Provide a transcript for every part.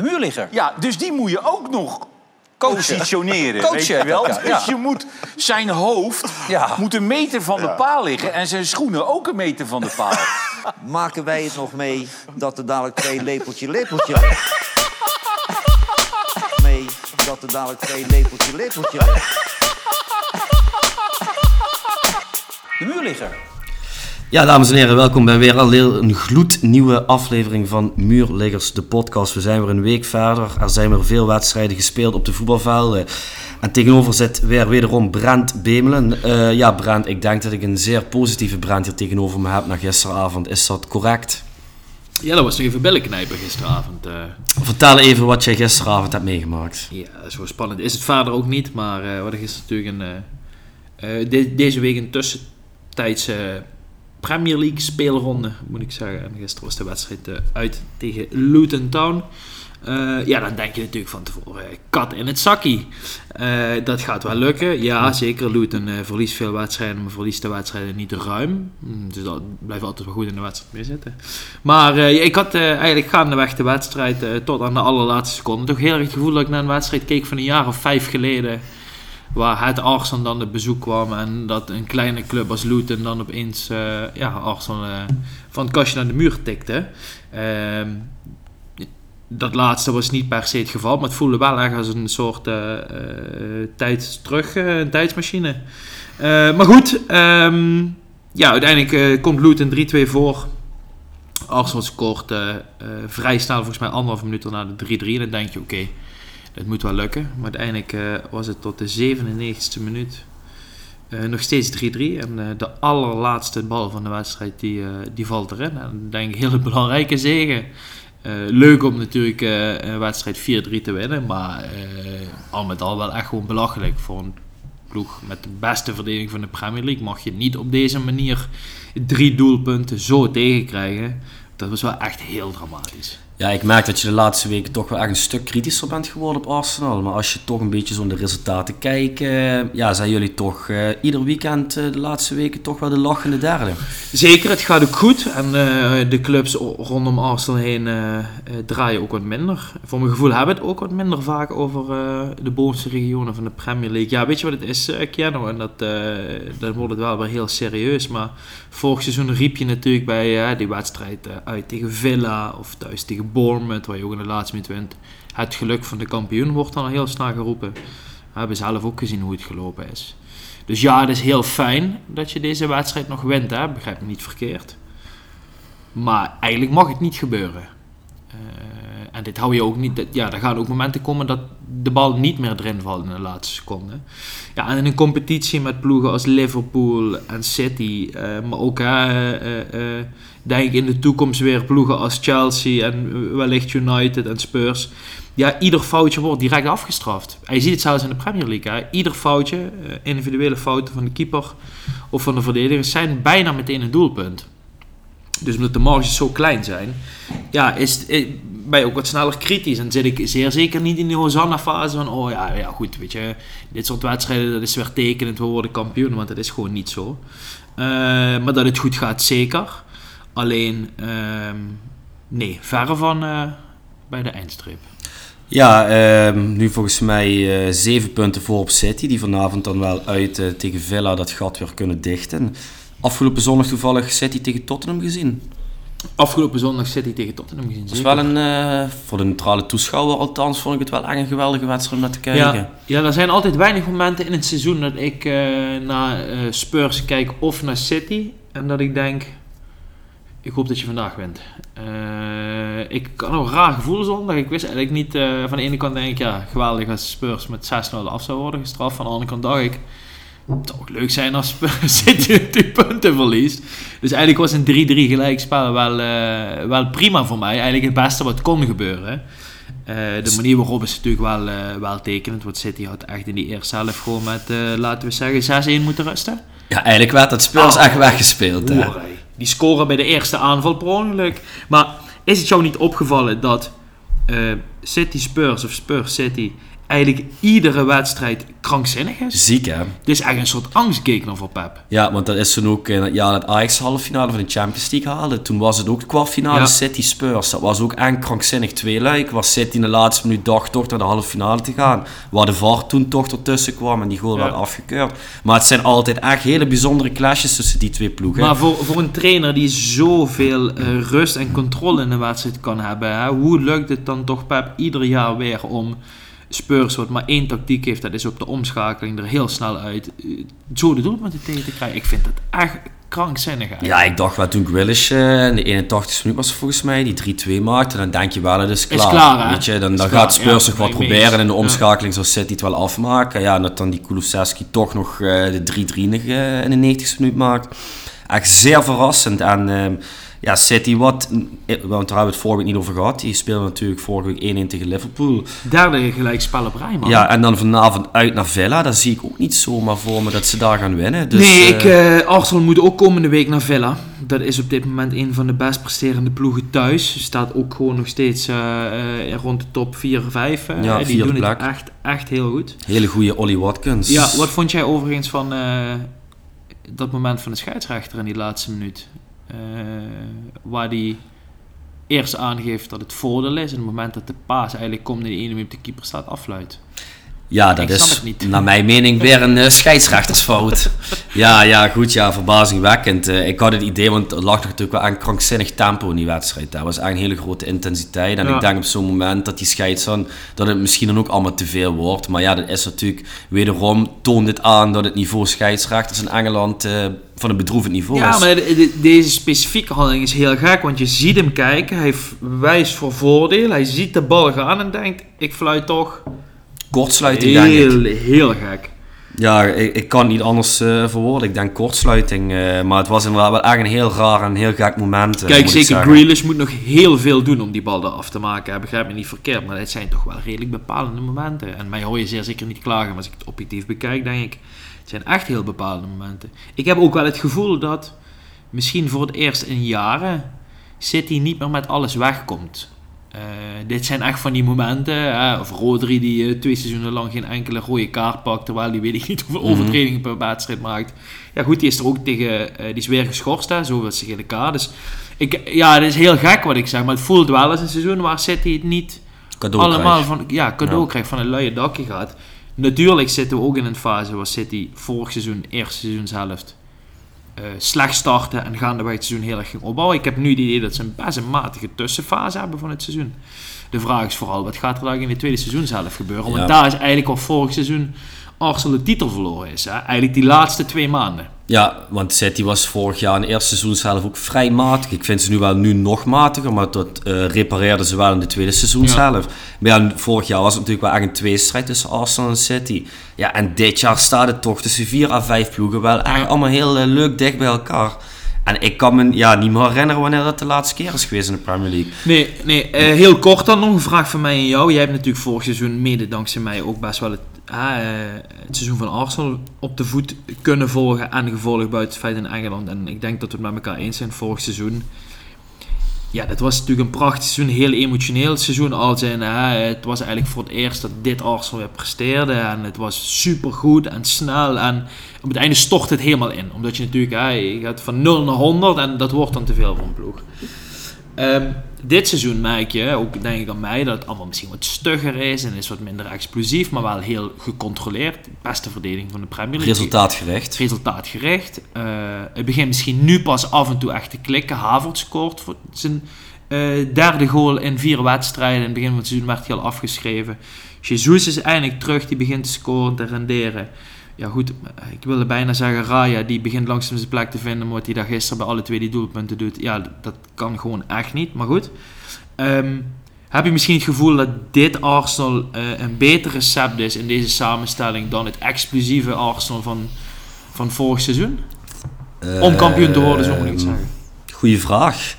De muurligger. Ja, dus die moet je ook nog Coachen. positioneren. Coachen weet je wel? ja. Dus je moet zijn hoofd Ja. moet een meter van de paal liggen en zijn schoenen ook een meter van de paal. Maken wij het nog mee dat er dadelijk twee lepeltje lepeltje... mee dat er dadelijk twee lepeltje lepeltje... De muurligger. Ja, dames en heren, welkom bij weer alweer een gloednieuwe aflevering van Muurliggers, de podcast. We zijn weer een week verder. Er zijn weer veel wedstrijden gespeeld op de voetbalvelden. En tegenover zit weer wederom Brent Bemelen. Eh, ja, Brent, ik denk dat ik een zeer positieve Brent hier tegenover me heb na gisteravond. Is dat correct? Ja, dat was nog even bellenknijpen gisteravond. eh. Vertel even wat jij gisteravond hebt meegemaakt. ja, zo spannend is het verder ook niet. Maar we hadden gisteren natuurlijk een, de- deze week een tussentijdse Premier League speelronde, moet ik zeggen. En gisteren was de wedstrijd eh, uit tegen Luton Town. Eh, ja, dan denk je natuurlijk van tevoren, eh, kat in het zakkie. Dat gaat wel lukken. Ja, zeker. Luton eh, verliest veel wedstrijden, maar verliest de wedstrijden niet ruim. Mm, Dus dat blijft altijd wel goed in de wedstrijd mee zitten. Maar ik had eigenlijk gaandeweg de wedstrijd tot aan de allerlaatste seconde toch heel erg het gevoel dat ik naar een wedstrijd keek van een jaar of vijf geleden. Waar het Arsenal dan op bezoek kwam en dat een kleine club als Luton dan opeens eh, ja, Arsenal eh, van het kastje naar de muur tikte. Ehm, dat laatste was niet per se het geval, maar het voelde wel echt als een soort eh tijd terug, een tijdsmachine. Maar goed, ehm, ja, uiteindelijk komt Luton 3-2 voor. Arsenal scoort vrij snel, volgens mij anderhalf minuut na de 3-3. En dan denk je, oké, dat moet wel lukken. Maar uiteindelijk eh, was het tot de 97e minuut eh, nog steeds 3-3. En eh, de allerlaatste bal van de wedstrijd, die, die valt erin. En denk ik, hele belangrijke zegen. Leuk om natuurlijk een wedstrijd 4-3 te winnen. Maar al met al wel echt gewoon belachelijk voor een ploeg met de beste verdediging van de Premier League. Mag je niet op deze manier drie doelpunten zo tegenkrijgen. Dat was wel echt heel dramatisch. Ja, ik merk dat je de laatste weken toch wel echt een stuk kritischer bent geworden op Arsenal. Maar als je toch een beetje zo naar de resultaten kijkt, eh, ja, zijn jullie toch eh, ieder weekend eh, de laatste weken toch wel de lachende derde. Zeker, het gaat ook goed. En de clubs rondom Arsenal heen draaien ook wat minder. Voor mijn gevoel hebben het ook wat minder vaak over de bovenste regionen van de Premier League. Ja, weet je wat het is, Keanu? En dat, dan wordt het wel weer heel serieus. Maar vorig seizoen riep je natuurlijk bij die wedstrijd uit tegen Villa of thuis tegen Bournemouth, waar je ook in de laatste minuut wint. Het geluk van de kampioen wordt dan heel snel geroepen. We hebben zelf ook gezien hoe het gelopen is. Dus ja, het is heel fijn dat je deze wedstrijd nog wint, hè? begrijp me niet verkeerd. Maar eigenlijk mag het niet gebeuren. Eh, en dit hou je ook niet. Ja, er gaan ook momenten komen dat de bal niet meer erin valt in de laatste seconde. Ja, en in een competitie met ploegen als Liverpool en City, eh, maar ook eh, denk ik in de toekomst weer ploegen als Chelsea en wellicht United en Spurs. Ja, ieder foutje wordt direct afgestraft. En je ziet het zelfs in de Premier League. Ieder foutje, eh, individuele fouten van de keeper of van de verdedigers, zijn bijna meteen een doelpunt. Dus omdat de marges zo klein zijn, ja, is, eh, ben je ook wat sneller kritisch. En zit ik zeer zeker niet in die Hosanna-fase van, oh ja, ja, goed, weet je, dit soort wedstrijden, dat is weer tekenend, we worden kampioen, want dat is gewoon niet zo. Eh, maar dat het goed gaat, zeker. Alleen, ehm, nee, verre van eh, bij de eindstreep. Ja, ehm, nu volgens mij eh, zeven punten voor op City, die vanavond dan wel uit eh, tegen Villa dat gat weer kunnen dichten. Afgelopen zondag toevallig City tegen Tottenham gezien. Afgelopen zondag City tegen Tottenham gezien. Dat is wel een, voor de neutrale toeschouwer althans, vond ik het wel echt een geweldige wedstrijd om naar te kijken. Ja, ja, er zijn altijd weinig momenten in het seizoen dat ik naar Spurs kijk of naar City. En dat ik denk, ik hoop dat je vandaag wint. Eh, ik had een raar gevoel zondag. Ik wist eigenlijk niet, eh, van de ene kant denk ik, ja, geweldig als Spurs met 6-0 af zou worden gestraft. Van de andere kant dacht ik, het zou ook leuk zijn als City die punten verliest. Dus eigenlijk was een 3-3 gelijkspel wel, eh, wel prima voor mij. Eigenlijk het beste wat kon gebeuren. De manier waarop is natuurlijk wel, wel tekenend. Want City had echt in die eerste helft gewoon met, laten we zeggen, 6-1 moeten rusten. Ja, eigenlijk werd dat Spurs Oh. echt weggespeeld. Hè? Die scoren bij de eerste aanval per. Maar is het jou niet opgevallen dat eh, City Spurs of Spurs City eigenlijk iedere wedstrijd krankzinnig is. Ziek, hè? Het is echt een soort angstgekner voor Pep. Ja, want dat is toen ook in het jaar dat Ajax de halve finale van de Champions League haalde. Toen was het ook de kwartfinale Ja. City Spurs. Dat was ook echt krankzinnig tweeluik. Was City in de laatste minuut dacht toch naar de halve finale te gaan. Waar de VAR toen toch ertussen kwam en die goal Ja. werd afgekeurd. Maar het zijn altijd echt hele bijzondere clashes tussen die twee ploegen. Maar voor, voor een trainer die zoveel eh, rust en controle in een wedstrijd kan hebben, hè, hoe lukt het dan toch Pep ieder jaar weer om Spurs, wat maar één tactiek heeft, dat is op de omschakeling er heel snel uit, eh, zo de doelpunten tegen te krijgen? Ik vind het echt krankzinnig eigenlijk. Ja, ik dacht wel toen Grealish eh, in de 81 minuut was het volgens mij, die 3-2 maakte, dan denk je wel, het is klaar. klaar, hè? Weet je, dan, Is dan klaar, gaat Spurs ja, nog wat proberen en in de omschakeling zal City het wel afmaken. Ja, en dat dan die Kulusevski toch nog eh, de 3-3 nog, eh, in de 90 minuut maakt. Echt zeer verrassend. En ehm, ja, City, wat, eh, want daar hebben we het vorige week niet over gehad, die speelde natuurlijk vorige week 1-1 tegen Liverpool. Derde gelijkspel op rij, man. Ja, en dan vanavond uit naar Villa, daar zie ik ook niet zomaar voor me dat ze daar gaan winnen. Dus, nee, eh, ik, eh, Arsenal moet ook komende week naar Villa. Dat is op dit moment een van de best presterende ploegen thuis. Staat ook gewoon nog steeds eh, eh, rond de top 4, 5. eh. Ja, die vierde doen plek. het echt, echt heel goed. Hele goede Ollie Watkins. Ja, wat vond jij overigens van eh, dat moment van de scheidsrechter in die laatste minuut? Eh, waar die eerst aangeeft dat het voordeel is en op het moment dat de paas eigenlijk komt en die ene minuut de keeper staat afluit. Ja, dat is naar mijn mening weer een eh, scheidsrechtersfout. ja, ja, goed, ja, verbazingwekkend. Eh, ik had het idee, want er lag natuurlijk wel een krankzinnig tempo in die wedstrijd. Dat was echt een hele grote intensiteit. En Ja. ik denk op zo'n moment dat die scheids dan, dat het misschien dan ook allemaal te veel wordt. Maar ja, dat is natuurlijk, wederom toont het aan dat het niveau scheidsrechters in Engeland eh, van een bedroevend niveau Ja, is. maar de- de- deze specifieke handeling is heel gek, want je ziet hem kijken, hij wijst voor voordeel, hij ziet de bal gaan en denkt, ik fluit toch. Kortsluiting, denk ik. Heel, heel gek. Ja, ik, ik kan het niet anders eh verwoorden. Ik denk kortsluiting. eh, maar het was inderdaad wel echt een heel raar en heel gek moment. eh, Kijk, ik zeker. Grealish moet nog heel veel doen om die bal eraf te maken. hè. Begrijp me niet verkeerd, maar het zijn toch wel redelijk bepalende momenten. En mij hoor je zeer zeker niet klagen, maar als ik het objectief bekijk, denk ik, het zijn echt heel bepalende momenten. Ik heb ook wel het gevoel dat misschien voor het eerst in jaren City niet meer met alles wegkomt. Eh, dit zijn echt van die momenten, hè, of Rodri die eh, twee seizoenen lang geen enkele rode kaart pakt, terwijl die weet ik niet hoeveel Mhm. overtredingen per wedstrijd maakt. Ja goed, die is er ook tegen, eh, die is weer geschorst, hè, zo was zijn gele kaart. Dus ik, ja, het is heel gek wat ik zeg, maar het voelt wel als een seizoen waar City het niet Cadeau allemaal van, ja, cadeau Ja. krijgt, van een luie dakje gaat. Natuurlijk zitten we ook in een fase waar City vorig seizoen, eerste seizoenshelft, eh slecht starten en gaandeweg het seizoen heel erg ging opbouwen. Ik heb nu het idee dat ze een best een matige tussenfase hebben van het seizoen. De vraag is vooral, wat gaat er dan in de tweede seizoenshelft gebeuren? Want Ja. daar is eigenlijk al vorig seizoen Arsenal de titel verloren is. Hè? Eigenlijk die laatste twee maanden. Ja, want City was vorig jaar in het eerste seizoen zelf ook vrij matig. Ik vind ze nu wel nu nog matiger, maar dat eh, repareerden ze wel in de tweede seizoen Ja. zelf. Maar ja, vorig jaar was het natuurlijk wel echt een tweestrijd tussen Arsenal en City. Ja, en dit jaar staat het toch tussen vier à vijf ploegen wel echt allemaal heel eh, leuk dicht bij elkaar. En ik kan me ja, niet meer herinneren wanneer dat de laatste keer is geweest in de Premier League. Nee, nee eh, heel kort dan nog een vraag van mij en jou. Jij hebt natuurlijk vorig seizoen, mede dankzij mij, ook best wel het, ah, eh, het seizoen van Arsenal op de voet kunnen volgen en gevolgd buiten het feit in Engeland. En ik denk dat we het met elkaar eens zijn vorig seizoen. Ja, dat was natuurlijk een prachtig seizoen, heel emotioneel seizoen. Als in, hè, het was eigenlijk voor het eerst dat dit Arsenal weer presteerde. En het was supergoed en snel. En op het einde stort het helemaal in. Omdat je natuurlijk, hè, je gaat van 0 naar 100 en dat wordt dan te veel voor een ploeg. Ehm, dit seizoen merk je, ook denk ik aan mij, dat het allemaal misschien wat stugger is en is wat minder explosief, maar wel heel gecontroleerd. Beste verdediging van de Premier League. Resultaatgericht. Resultaatgericht. Eh, het begint misschien nu pas af en toe echt te klikken. Havertz scoort voor zijn eh, derde goal in vier wedstrijden. In het begin van het seizoen werd hij al afgeschreven. Jesus is eindelijk terug, die begint te scoren, te renderen. Ja goed, ik wilde bijna zeggen Raya, die begint langzaam zijn plek te vinden, maar wat hij daar gisteren bij alle twee die doelpunten doet, ja, dat kan gewoon echt niet. Maar goed, Ehm, heb je misschien het gevoel dat dit Arsenal eh, een beter recept is in deze samenstelling dan het explosieve Arsenal van, van vorig seizoen? Om kampioen te worden, zo moet ik Ehm, zeggen. Goeie vraag.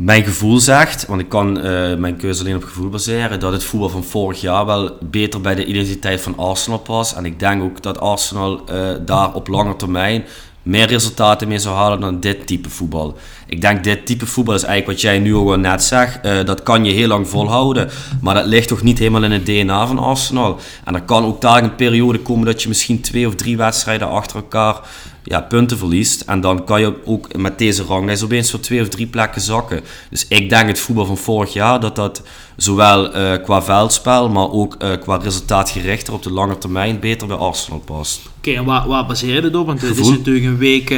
Mijn gevoel zegt, want ik kan eh, mijn keuze alleen op gevoel baseren, dat het voetbal van vorig jaar wel beter bij de identiteit van Arsenal past. En ik denk ook dat Arsenal eh, daar op lange termijn meer resultaten mee zou halen dan dit type voetbal. Ik denk dit type voetbal is eigenlijk wat jij nu ook al net zegt. eh, dat kan je heel lang volhouden. Maar dat ligt toch niet helemaal in het DNA van Arsenal. En er kan ook daar een periode komen dat je misschien twee of drie wedstrijden achter elkaar ja, punten verliest. En dan kan je ook met deze ranglijst opeens voor twee of drie plekken zakken. Dus ik denk het voetbal van vorig jaar dat dat zowel eh, qua veldspel, maar ook eh, qua resultaatgerichter op de lange termijn beter bij Arsenal past. Oké, en waar, waar baseer je op? Want het is natuurlijk een week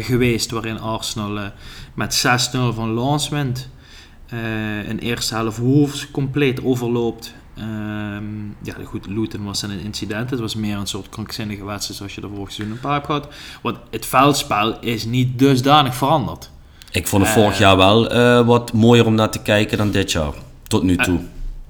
geweest waarin Arsenal met 6-0 van Lens wint. Eh een eerste helft Wolves compleet overloopt. Ehm, ja, goed, Luton was een incident. Het was meer een soort krankzinnige wedstrijd zoals je er vorig seizoen een paar hebt gehad. Want het veldspel is niet dusdanig veranderd. Ik vond het Eh. vorig jaar wel eh, wat mooier om naar te kijken dan dit jaar. Tot nu toe.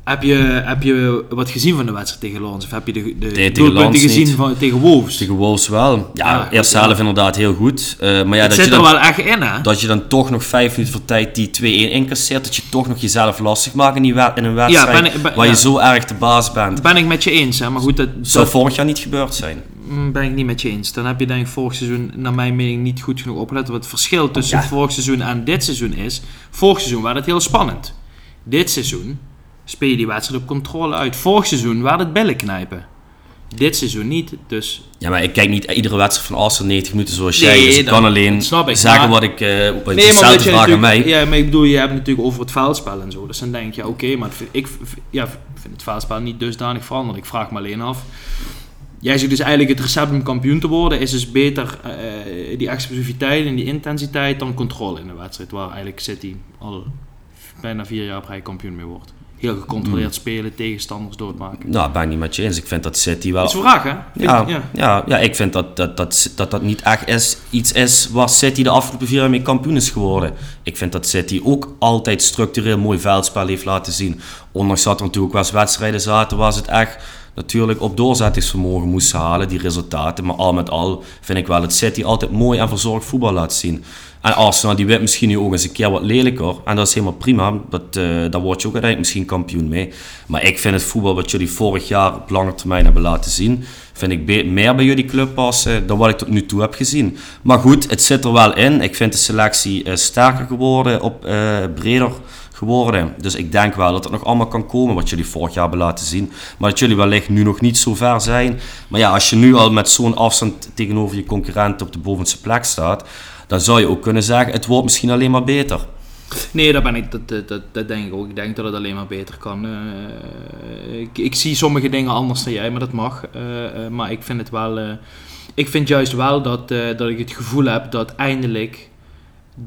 Heb je, heb je wat gezien van de wedstrijd tegen Lens? Of heb je de, de tegen doelpunten gezien niet. van, tegen Wolves? Tegen Wolves wel. Ja, ja. helft inderdaad heel goed. Eh, maar ja, het dat je, zit er dan, wel echt in, hè? dat je dan toch nog vijf minuten voor tijd die 2-1 incasseert. Dat je toch nog jezelf lastig maakt in, die in een wedstrijd ben ik- ben- waar je zo erg de baas bent. Ben ik met je eens, hè? Maar goed, dat, Zou dat vorig jaar niet gebeurd zijn. mm, ben ik niet met je eens. Dan heb je denk ik vorig seizoen, naar mijn mening, niet goed genoeg opgelet. Wat het verschil tussen vorig seizoen en dit seizoen is. Vorig seizoen werd het heel spannend. Dit seizoen speel je die wedstrijd op controle uit. Vorig seizoen werd het billen knijpen. Dit seizoen niet, dus Ja, maar ik kijk niet iedere wedstrijd van Arsenal 90 minuten zoals Nee, jij. Dus ik dat- kan alleen ik, zeggen maar- wat ik... wat Nee, maar je aan mij. ja, maar ik bedoel, je hebt natuurlijk over het veldspel en zo. Dus dan denk je, oké, maar vind- ik ja, vind het veldspel niet dusdanig veranderd. Ik vraag me alleen af. Jij zegt dus eigenlijk het recept om kampioen te worden is dus beter eh, die explosiviteit en die intensiteit dan controle in de wedstrijd. Waar eigenlijk City al bijna vier jaar op rij kampioen mee wordt. Heel gecontroleerd Hmm. spelen, tegenstanders doodmaken. Nou, ben ik niet met je eens. Ik vind dat City wel... Dat is vraag, hè? Ja, Ik- ja. Ja, ja, ik vind dat dat, dat, dat dat niet echt is, iets is waar City de afgelopen vier jaar mee kampioen is geworden. Ik vind dat City ook altijd structureel mooi veldspel heeft laten zien. Ondanks dat er natuurlijk wel eens wedstrijden zaten waar ze het echt natuurlijk op doorzettingsvermogen moesten halen, die resultaten. Maar al met al vind ik wel dat City altijd mooi en verzorgd voetbal laat zien. En Arsenal die wint misschien nu ook eens een keer wat lelijker. En dat is helemaal prima. Dat, eh daar word je ook uiteindelijk misschien kampioen mee. Maar ik vind het voetbal wat jullie vorig jaar op lange termijn hebben laten zien... vind ik meer bij jullie club passen dan wat ik tot nu toe heb gezien. Maar goed, het zit er wel in. Ik vind de selectie eh, sterker geworden, op, eh, breder geworden. Dus ik denk wel dat het nog allemaal kan komen wat jullie vorig jaar hebben laten zien. Maar dat jullie wellicht nu nog niet zo ver zijn. Maar ja, als je nu al met zo'n afstand tegenover je concurrent op de bovenste plek staat... dan zou je ook kunnen zeggen, het wordt misschien alleen maar beter. Nee, dat, ben ik, dat, dat, dat, denk ik ook. Ik denk dat het alleen maar beter kan. Eh, ik, zie sommige dingen anders dan jij, maar dat mag. Eh, eh, maar ik vind het wel. ik vind juist wel dat, dat ik het gevoel heb dat eindelijk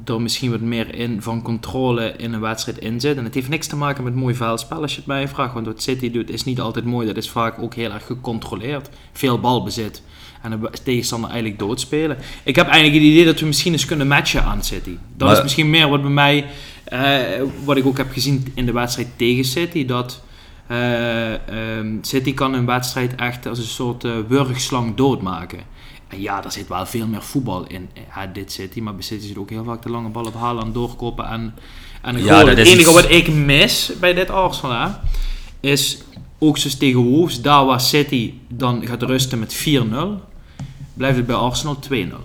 er misschien wat meer in van controle in een wedstrijd in zit. En het heeft niks te maken met mooi veldspel als je het mij vraagt. Want wat City doet is niet altijd mooi. Dat is vaak ook heel erg gecontroleerd. Veel balbezit. En de tegenstander eigenlijk doodspelen. Ik heb eigenlijk het idee dat we misschien eens kunnen matchen aan City. Dat Maar- is misschien meer wat bij mij, eh, wat ik ook heb gezien in de wedstrijd tegen City. Dat eh, ehm, City kan een wedstrijd echt als een soort eh, wurgslang doodmaken. En ja, daar zit wel veel meer voetbal in, eh, dit City. Maar bij City zit ook heel vaak de lange bal op halen en doorkoppen. En, en een Ja, goal. Het enige iets- wat ik mis bij dit Arsenal hè, is ook zoals tegen Wolves. Daar waar City dan gaat rusten met 4-0, blijft het bij Arsenal 2-0.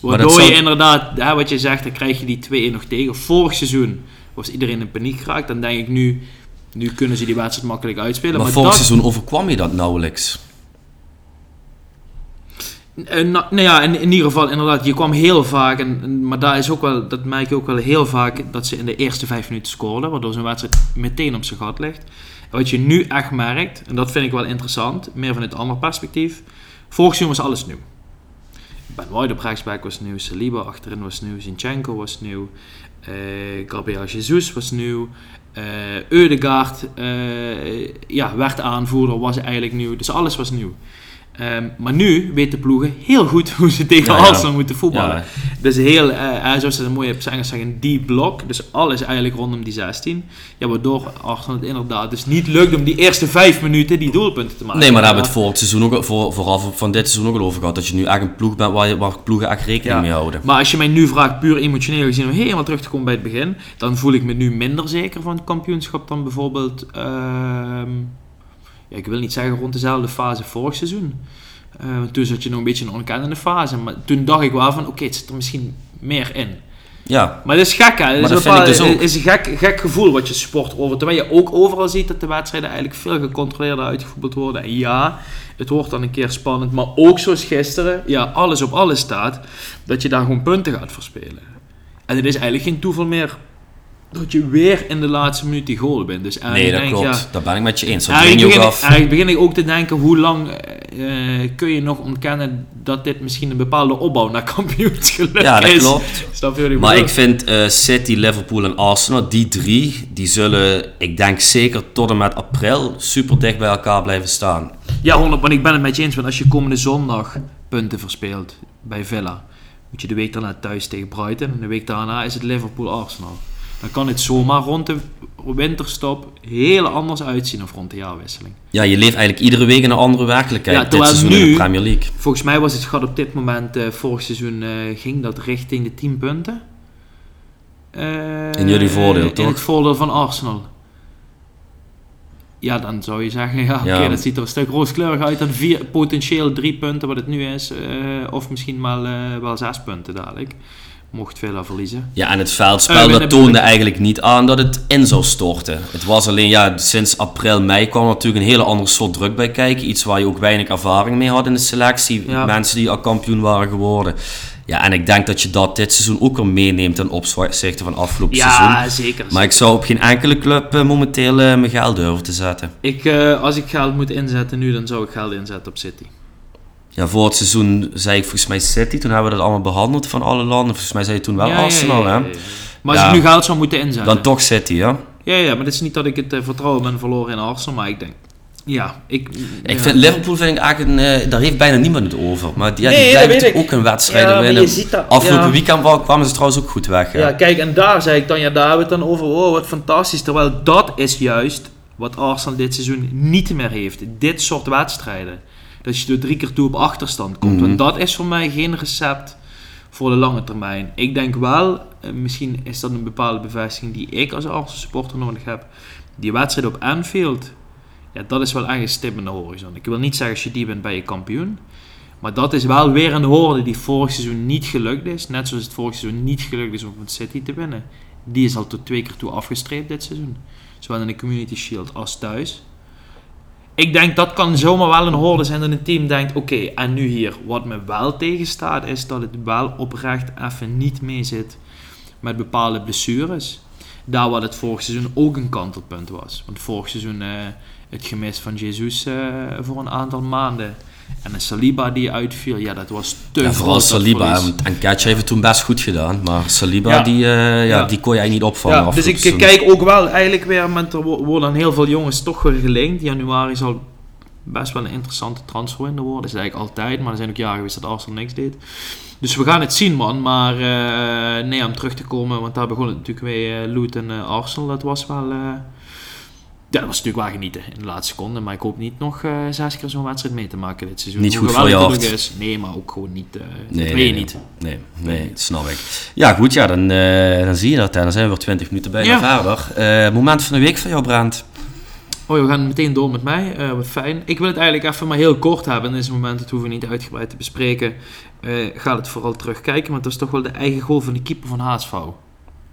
Waardoor je inderdaad, hè, wat je zegt, dan krijg je die 2-1 nog tegen. Vorig seizoen was iedereen in paniek geraakt. Dan denk ik nu, nu kunnen ze die wedstrijd makkelijk uitspelen. Maar Maar, vorig dat, seizoen overkwam je dat nauwelijks. Nou, nou ja, in, ieder geval inderdaad, je kwam heel vaak, en, maar daar is ook wel, dat merk je ook wel heel vaak, dat ze in de eerste vijf minuten scoren, waardoor zo'n wedstrijd meteen op zijn gat ligt. Wat je nu echt merkt, en dat vind ik wel interessant, meer van het andere perspectief, vorig seizoen was alles nieuw. Ben White was nieuw, Saliba achterin was nieuw, Zinchenko was nieuw, eh Gabriel Jesus was nieuw, eh Eudegaard ja, werd aanvoerder, was eigenlijk nieuw, dus alles was nieuw. Ehm, maar nu weten ploegen heel goed hoe ze tegen Ja, moeten voetballen. Ja. Dus heel, eh, zoals ze het mooi op Engels zeggen, die blok. Dus alles eigenlijk rondom die 16. Ja, waardoor Arsenal het inderdaad dus niet lukt om die eerste vijf minuten die doelpunten te maken. Nee, maar daar hebben we het voor het seizoen ook, voor, vooral van dit seizoen ook al over gehad. Dat je nu echt een ploeg bent waar, je, waar ploegen echt rekening mee houden. Maar als je mij nu vraagt, puur emotioneel gezien, om helemaal terug te komen bij het begin, dan voel ik me nu minder zeker van het kampioenschap dan bijvoorbeeld, ehm, ja, ik wil niet zeggen rond dezelfde fase vorig seizoen. Want toen zat je nog een beetje in een onkennende fase. Maar toen dacht ik wel van, oké, het zit er misschien meer in. Ja, Maar dat is gek, hè? Het is, dat dus is een gek, gek gevoel wat je support over. Terwijl je ook overal ziet dat de wedstrijden eigenlijk veel gecontroleerder uitgevoerd worden. En ja, het wordt dan een keer spannend. Maar ook zoals gisteren, ja, alles op alles staat. Dat je daar gewoon punten gaat verspelen. En het is eigenlijk geen toeval meer dat je weer in de laatste minuut die goal bent. Dus nee, dat denk klopt. ja, Daar ben ik met je eens. Dat Eigenlijk breng je ook begin, ik, af. eigenlijk begin ik ook te denken, hoe lang eh, kun je nog ontkennen dat dit misschien een bepaalde opbouw naar kampioensgeluk Ja, dat is? klopt. Snap je wat ik Maar bedoel? ik vind eh, City, Liverpool en Arsenal, die drie, die zullen, ik denk zeker tot en met april, super dicht bij elkaar blijven staan. Ja, 100, maar ik ben het met je eens. Want als je komende zondag punten verspeelt bij Villa, moet je de week daarna thuis tegen Brighton. En de week daarna is het Liverpool-Arsenal. Dan kan het zomaar rond de winterstop heel anders uitzien of rond de jaarwisseling. Ja, je leeft eigenlijk iedere week in een andere werkelijkheid. Ja, dit terwijl seizoen in nu- de Premier League. Volgens mij was het gat op dit moment, eh, vorig seizoen, eh, ging dat richting de 10 punten. Eh, In jullie voordeel, In toch? het voordeel van Arsenal. Ja, dan zou je zeggen, ja, oké, Ja. dat ziet er een stuk rooskleurig uit dan vier, potentieel drie punten wat het nu is. eh, of misschien wel, eh, wel zes punten dadelijk. Mocht Villa verliezen. Ja, en het veldspel Eh, dat toonde eigenlijk niet aan dat het in zou storten. Het was alleen, ja, sinds april, mei kwam er natuurlijk een hele andere soort druk bij kijken. Iets waar je ook weinig ervaring mee had in de selectie. Ja. Mensen die al kampioen waren geworden. Ja, en ik denk dat je dat dit seizoen ook weer meeneemt ten opzichte van afgelopen seizoen. Ja, zeker. Maar ik zou op geen enkele club eh, momenteel eh, mijn geld durven te zetten. Ik, als ik geld moet inzetten nu, dan zou ik geld inzetten op City. Ja, voor het seizoen zei ik volgens mij City. Toen hebben we dat allemaal behandeld van alle landen. Volgens mij zei je toen wel Ja, Arsenal, hè? Maar als ik nu geld zou moeten inzetten. Dan toch City, ja? Ja, ja, maar het is niet dat ik het eh, vertrouwen ben verloren in Arsenal, maar ik denk... Ja, ik... Ik ja. vind Liverpool vind ik eigenlijk een, eh, daar heeft bijna niemand het over. Maar die, ja, Nee, die ik. ook een wedstrijd Ja, winnen. je ziet dat- Afgelopen ja. weekend wa- kwamen ze trouwens ook goed weg. hè? Ja, kijk, en daar zei ik dan, ja, daar hebben we het dan over. Oh, wat fantastisch. Terwijl dat is juist wat Arsenal dit seizoen niet meer heeft. Dit soort wedstrijden. Dat je er drie keer toe op achterstand komt. Mhm. Want dat is voor mij geen recept voor de lange termijn. Ik denk wel, eh, misschien is dat een bepaalde bevestiging die ik als Arsenal supporter nodig heb. Die wedstrijd op Anfield, ja, dat is wel echt een stip in de horizon. Ik wil niet zeggen, als je die bent, ben je kampioen. Maar dat is wel weer een hoorde die vorig seizoen niet gelukt is. Net zoals het vorig seizoen niet gelukt is om van City te winnen. Die is al tot twee keer toe afgestreept dit seizoen. Zowel in de Community Shield als thuis. Ik denk dat kan zomaar wel een hoorde zijn dat een team denkt: oké, en nu hier. Wat me wel tegenstaat is dat het wel oprecht even niet mee zit met bepaalde blessures. Daar wat het vorig seizoen ook een kantelpunt was. Want vorig seizoen eh, het gemis van Jesus eh, voor een aantal maanden. En een Saliba die uitviel, ja, dat was te Ja, vooral Saliba. En Ketje heeft het toen best goed gedaan. Maar Saliba, Ja. die, eh, ja, die kon je eigenlijk niet opvangen. Ja, dus ik seizoen. kijk ook wel eigenlijk weer, met, er wo- worden heel veel jongens toch weer gelinkt. Januari zal best wel een interessante transferwindow worden. Dat is eigenlijk altijd, maar er zijn ook jaren geweest dat Arsenal niks deed. Dus we gaan het zien man, maar eh, nee, om terug te komen, want daar begon het natuurlijk mee eh Luton en Arsenal. Dat was wel, ja, dat was natuurlijk wel genieten in de laatste seconde. Maar ik hoop niet nog eh, zes keer zo'n wedstrijd mee te maken dit seizoen. Niet goed voor je hart. is. Nee, maar ook gewoon niet, eh Nee, dat nee, weet je nee. niet. Nee, nee, dat snap ik. Ja, goed, ja, dan, eh, dan zie je dat. Hè. Dan zijn we weer 20 minuten bijna Ja. verder. Eh, moment van de week van jou, Brand. Oh, we gaan meteen door met mij. Wat fijn. Ik wil het eigenlijk even maar heel kort hebben. In deze moment, dat hoeven we niet uitgebreid te bespreken. Ga het vooral terugkijken, want dat is toch wel de eigen goal van de keeper van HSV.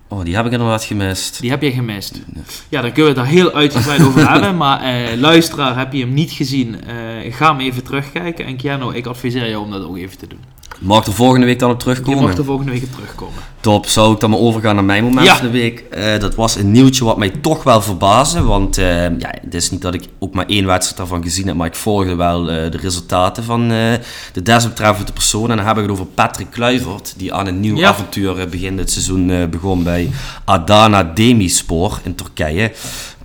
Oh, die heb ik inderdaad gemist. Die heb je gemist. Ja, dan kunnen we het daar heel uitgebreid over hebben. Maar eh, luisteraar, heb je hem niet gezien? eh, ga hem even terugkijken. En Keanu, ik adviseer jou om dat ook even te doen. Mag er volgende week dan op Je terugkomen? mag er volgende week op terugkomen. Top, zou ik dan maar overgaan naar mijn moment Ja. van de week. Eh, dat was een nieuwtje wat mij toch wel verbaasde. Want ja, het is niet dat ik ook maar één wedstrijd daarvan gezien heb, maar ik volgde wel de resultaten van de desbetreffende persoon. En dan heb ik het over Patrick Kluivert, die aan een nieuw Ja. avontuur begin dit seizoen begon bij Adana Demirspor in Turkije.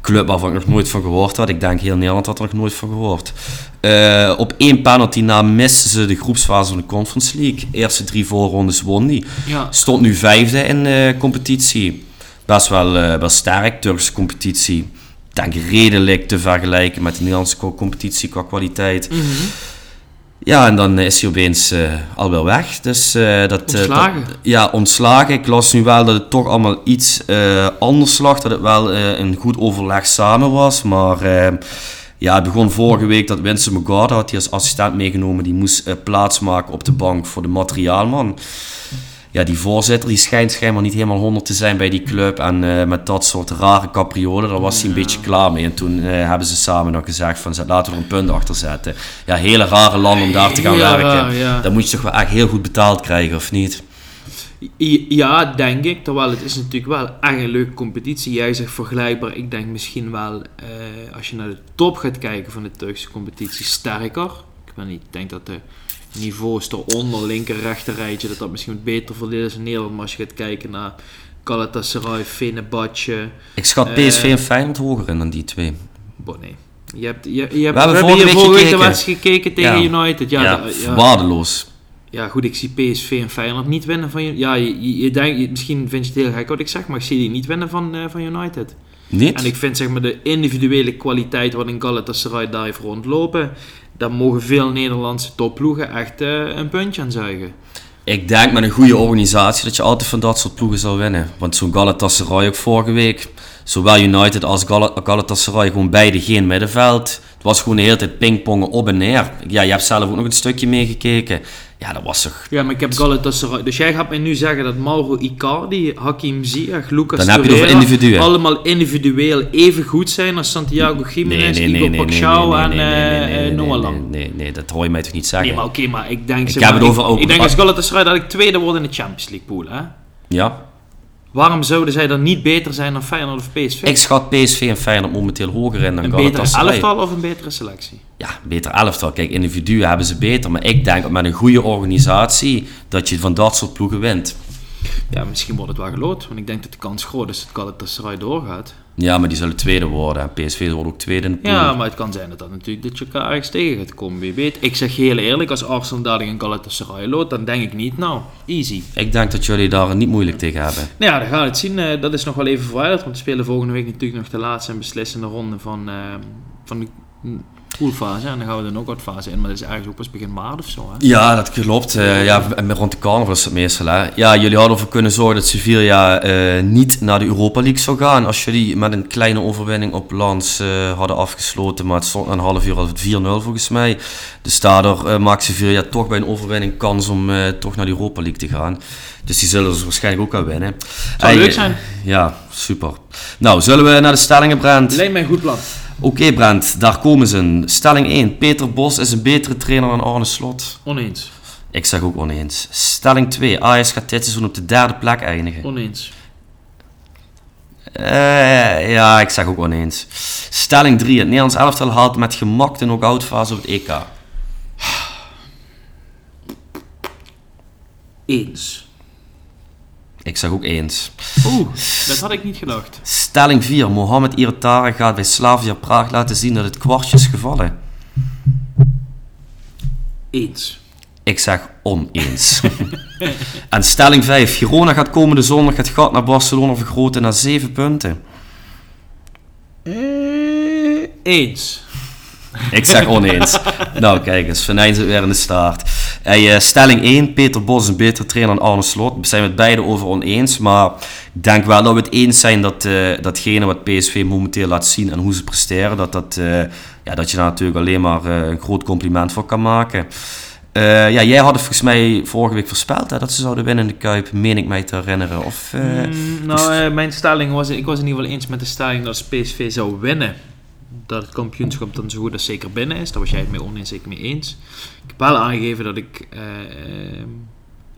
Club waarvan ik nog nooit van gehoord had. Ik denk heel Nederland had er nog nooit van gehoord. Eh, op één penalty na misten ze de groepsfase van de Conference League. Eerste drie voorrondes won die. Ja, Stond nu vijfde in de competitie. Best wel, eh, wel sterk, Turkse competitie. Ik denk redelijk te vergelijken met de Nederlandse co- competitie qua kwaliteit. Mhm. Ja, en dan is hij opeens eh, al wel weg. Dus, eh, dat, eh, Ontslagen. dat- ja, ontslagen. Ik las nu wel dat het toch allemaal iets anders lag. Dat het wel een goed overleg samen was. Maar Ja, het begon vorige week dat Winston McGarda had hij als assistent meegenomen. Die moest plaatsmaken op de bank voor de materiaalman. Ja, die voorzitter die schijnt schijnbaar niet helemaal 100 te zijn bij die club. En uh, met dat soort rare capriolen, daar was hij een beetje klaar mee. En toen uh, hebben ze samen nog gezegd van laten we er een punt achter zetten. Ja, hele rare land om daar te gaan Ja, werken. ja. Dan moet je toch wel echt heel goed betaald krijgen, of niet? Ja, denk ik. Terwijl het is natuurlijk wel echt een leuke competitie. Jij zegt vergelijkbaar. Ik denk misschien wel, eh, als je naar de top gaat kijken van de Turkse competitie, sterker. Ik weet niet, ik denk dat de niveaus eronder, linker, rechter rijtje, dat dat misschien beter verdeeld is in Nederland. Maar als je gaat kijken naar Galatasaray, Fenerbahce... Ik schat Eh, PSV en Feyenoord hoger in dan die twee. Bon, nee. Je hebt, je, je hebt, hebben we vorige week vorige week de gekeken. wedstrijd gekeken tegen Ja. United. Ja, Ja, ja. waardeloos. Ja, goed, ik zie PSV en Feyenoord niet winnen van je. Ja, je, je, denkt, misschien vind je het heel gek wat ik zeg, maar ik zie die niet winnen van, eh, van United. Niet? En ik vind zeg maar de individuele kwaliteit wat in Galatasaray daar heeft rondlopen, daar mogen veel Nederlandse topploegen echt eh, een puntje aan zuigen. Ik denk met een goede organisatie dat je altijd van dat soort ploegen zal winnen. Want zo'n Galatasaray ook vorige week, zowel United als Gal- Galatasaray, gewoon beide geen middenveld. Het was gewoon de hele tijd pingpongen op en neer. Ja, je hebt zelf ook nog een stukje meegekeken. Ja, dat was toch... Ja, maar ik heb Galatasaray. Dus jij gaat mij nu zeggen dat Mauro Icardi, Hakim Ziyech, Lucas Dan heb je het over Torreira individuen. allemaal individueel even goed zijn als Santiago Jiménez, Igor Paxao en Noah Lang. nee, nee, nee, dat hoor je mij toch niet zeggen? Nee, maar oké, maar ik denk... Ik zeg heb maar, het over ik, ook- ik denk als Galatasaray dat ik tweede word in de Champions League pool, hè? Ja? Waarom zouden zij dan niet beter zijn dan Feyenoord of PSV? Ik schat PSV en Feyenoord momenteel hoger in dan een betere Galatasaray. elftal of een betere selectie? Ja, beter elftal. Kijk, individuen hebben ze beter. Maar ik denk met een goede organisatie dat je van dat soort ploegen wint. Ja, misschien wordt het wel geloot, want ik denk dat de kans groot is dat Galatasaray doorgaat. Ja, maar die zullen tweede worden. En PSV wordt ook tweede in de pool. Ja, maar het kan zijn dat dat natuurlijk dat je elkaar ergens tegen gaat komen, wie weet. Ik zeg heel eerlijk, als Arsenal dadelijk een Galatasaray loodt, dan denk ik niet, nou, easy. Ik denk dat jullie daar niet moeilijk tegen hebben. Nou ja, dan gaan we het zien. Eh, dat is nog wel even verwijderd, want we spelen volgende week natuurlijk nog de laatste en beslissende ronde van, eh, van de poolfase. En dan gaan we de knock-out fase in, maar dat is eigenlijk ook pas begin maart of zo. Hè? Ja, dat klopt. Eh, ja, en rond de carnaval is het meestal. Hè. Ja, jullie hadden ervoor kunnen zorgen dat Sevilla eh, niet naar de Europa League zou gaan. Als jullie met een kleine overwinning op Lans eh, hadden afgesloten. Maar het stond na een half uur al 4-0 volgens mij. Dus daardoor eh, maakt Sevilla toch bij een overwinning kans om eh, toch naar de Europa League te gaan. Dus die zullen ze waarschijnlijk ook wel winnen. Zou leuk zijn. Ja, super. Nou, zullen we naar de stellingen, Brent? Lijkt mij een goed plan. Oké, Brent, daar komen ze. Stelling 1. Peter Bos is een betere trainer dan Arne Slot. Oneens. Ik zeg ook oneens. Stelling 2. Ajax gaat dit seizoen op de derde plek eindigen. Oneens. Eh, ja, ik zeg ook oneens. Stelling 3. Het Nederlands elftal haalt met gemak de knock-out fase op het EK. Eens. Ik zeg ook eens. Oeh, dat had ik niet gedacht. Stelling 4. Mohamed Iratara gaat bij Slavia Praag laten zien dat het kwartje is gevallen. Eens. Ik zeg oneens. en stelling 5. Girona gaat komende zondag het gat naar Barcelona vergroten naar 7 punten. Eens. Ik zeg oneens. nou, kijk eens. Venijn zit weer in de staart. Hey, eh, stelling 1. Peter Bos is een betere trainer dan Arne Slot. We zijn het beide over oneens. Maar ik denk wel dat we het eens zijn dat eh, datgene wat PSV momenteel laat zien en hoe ze presteren, dat, dat, eh, ja, dat je daar natuurlijk alleen maar een groot compliment voor kan maken. Ja, jij had het volgens mij vorige week voorspeld hè, dat ze zouden winnen in de Kuip, meen ik mij te herinneren. Of, Mm, nou, eh, mijn stelling was... Ik was in ieder geval eens met de stelling dat PSV zou winnen... dat het kampioenschap dan zo goed als zeker binnen is. Daar was jij het mee oneens, ik mee eens. Ik heb wel aangegeven dat ik eh, ehm,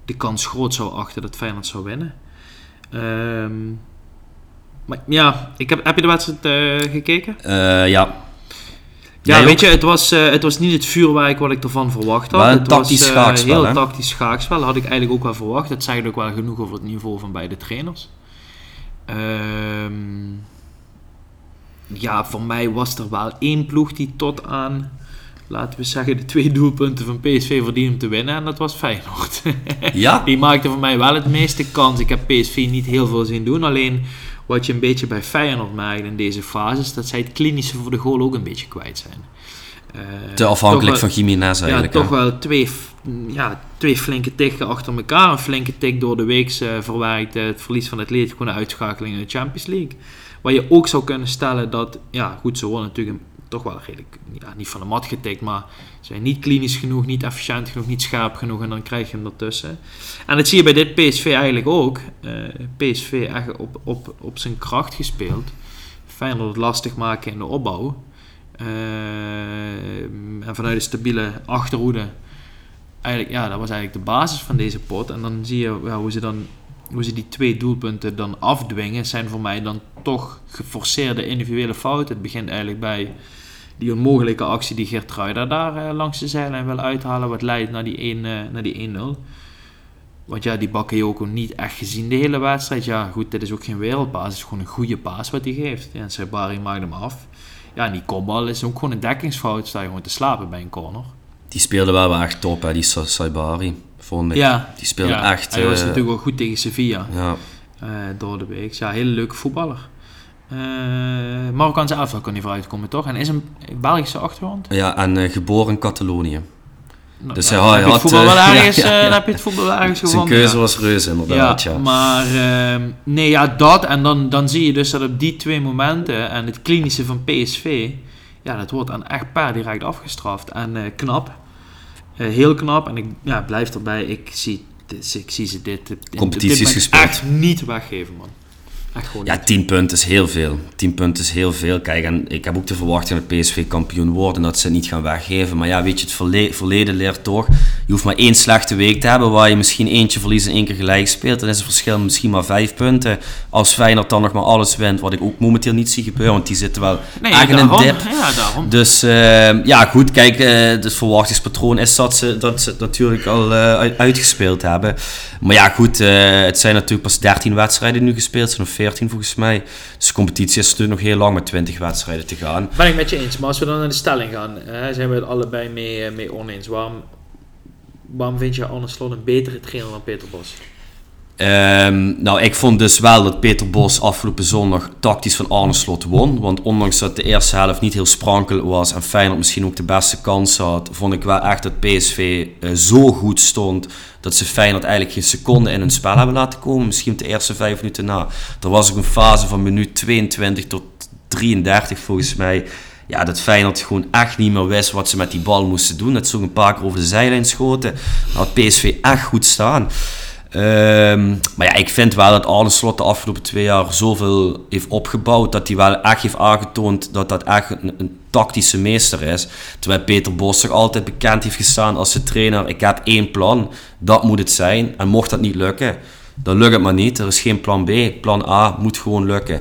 de kans groot zou achten dat Feyenoord zou winnen. Ehm, maar ja, ik heb, heb je de wedstrijd eh, gekeken? eh, ja. Ja, Jij weet ook? je, het was, eh, het was niet het vuurwerk wat ik ervan verwacht had. Maar een het tactisch was, schaakspel, heel hè? tactisch schaakspel. had ik eigenlijk ook wel verwacht. Dat zegt ook wel genoeg over het niveau van beide trainers. Ehm, ja, voor mij was er wel één ploeg die tot aan, laten we zeggen, de twee doelpunten van PSV verdiende om te winnen. En dat was Feyenoord. Ja? Die maakte voor mij wel het meeste kans. Ik heb PSV niet heel veel zien doen. Alleen wat je een beetje bij Feyenoord merkt in deze fase... is dat zij het klinische voor de goal ook een beetje kwijt zijn. Eh, Te afhankelijk van Jiménez eigenlijk. Ja, toch wel twee, ja, twee flinke tikken achter elkaar. Een flinke tik door de week verwerkt. eh, het verlies van het leed, gewoon een uitschakeling in de Champions League. Waar je ook zou kunnen stellen dat... Ja, goed, ze worden natuurlijk toch wel redelijk, ja, niet van de mat getikt, maar zijn niet klinisch genoeg, niet efficiënt genoeg, niet scherp genoeg en dan krijg je hem ertussen. En dat zie je bij dit PSV eigenlijk ook. Eh, PSV echt op, op, op zijn kracht gespeeld. Feyenoord het lastig maken in de opbouw. Eh, en vanuit de stabiele achterhoede. Eigenlijk, ja, dat was eigenlijk de basis van deze pot. En dan zie je hoe ze dan hoe ze die twee doelpunten dan afdwingen, zijn voor mij dan toch geforceerde individuele fouten. Het begint eigenlijk bij die onmogelijke actie die Geert Ruida daar eh, langs de zijlijn wil uithalen, wat leidt naar die 1 uh, naar die 1-0. Want ja, die Bakayoko niet echt gezien de hele wedstrijd. Ja, goed, dit is ook geen wereldpaas. Het is gewoon een goede paas wat hij geeft. Ja, en Sabari maakt hem af. Ja, en die kopbal is ook gewoon een dekkingsfout. Sta je gewoon te slapen bij een corner. Die speelde wel, wel echt top, hè, die Sa- Saibari. Vond ik. Ja, Die speelde ja, echt... Hij was eh, natuurlijk wel goed tegen Sevilla. ja. eh, door de week. Ja, hele leuke voetballer. Eh Marokkaanse elftal kan hij vooruitkomen, toch? En is een Belgische achtergrond? ja, en geboren in Catalonië. Nou, Dus ja, hij had- heb je het voetbal wel ergens, heb je het voetbal wel ergens Zijn gevonden. keuze ja. was reuze, inderdaad. Ja, Ja, maar ehm, nee, ja, dat. En dan, dan zie je dus dat op die twee momenten en het klinische van PSV, ja, dat wordt dan echt per direct afgestraft. En knap. Eh, heel knap. En ik ja, blijf erbij. Ik zie, ik zie ze dit, Competities gespeeld. echt niet weggeven, man. Echt gewoon Ja, niet. 10 punten is heel veel. 10 punten is heel veel. Kijk, en ik heb ook de verwachting dat PSV kampioen wordt en dat ze het niet gaan weggeven. Maar ja, weet je, het verle- verleden leert toch. Je hoeft maar één slechte week te hebben waar je misschien eentje verliest en één keer gelijk speelt. Dan is het verschil misschien maar 5 punten. Als Feyenoord dan nog maar alles wint, wat ik ook momenteel niet zie gebeuren, want die zitten wel Nee, echt in dip. Ja, daarom. Dus eh, ja, goed, kijk, eh het verwachtingspatroon is dat ze, dat ze het natuurlijk al eh, uit- uitgespeeld hebben. Maar ja, goed, eh, het zijn natuurlijk pas 13 wedstrijden nu gespeeld, het zijn nog 14 volgens mij. Dus de competitie is natuurlijk nog heel lang met 20 wedstrijden te gaan. Ben ik met je eens. Maar als we dan naar de stelling gaan, hè, zijn we het allebei mee, eh, mee oneens. Waarom, waarom vind je Arne Slot een betere trainer dan Peter Bos? Ehm, nou, ik vond dus wel dat Peter Bos afgelopen zondag tactisch van Arne Slot won. Want ondanks dat de eerste helft niet heel sprankel was en Feyenoord misschien ook de beste kans had, vond ik wel echt dat PSV eh, zo goed stond dat ze Feyenoord eigenlijk geen seconde in hun spel hebben laten komen. Misschien de eerste vijf minuten na. Er was ook een fase van minuut 22 tot 33 volgens mij. Ja, dat Feyenoord gewoon echt niet meer wist wat ze met die bal moesten doen. Dat ze ook een paar keer over de zijlijn schoten. Dan had PSV echt goed staan. Ehm, maar ja, ik vind wel dat Arne Slot de afgelopen twee jaar zoveel heeft opgebouwd. Dat hij wel echt heeft aangetoond dat dat echt een tactische meester is. Terwijl Peter Bos zich altijd bekend heeft gestaan als de trainer. Ik heb één plan, dat moet het zijn. En mocht dat niet lukken, dan lukt het maar niet. Er is geen plan B. Plan A moet gewoon lukken.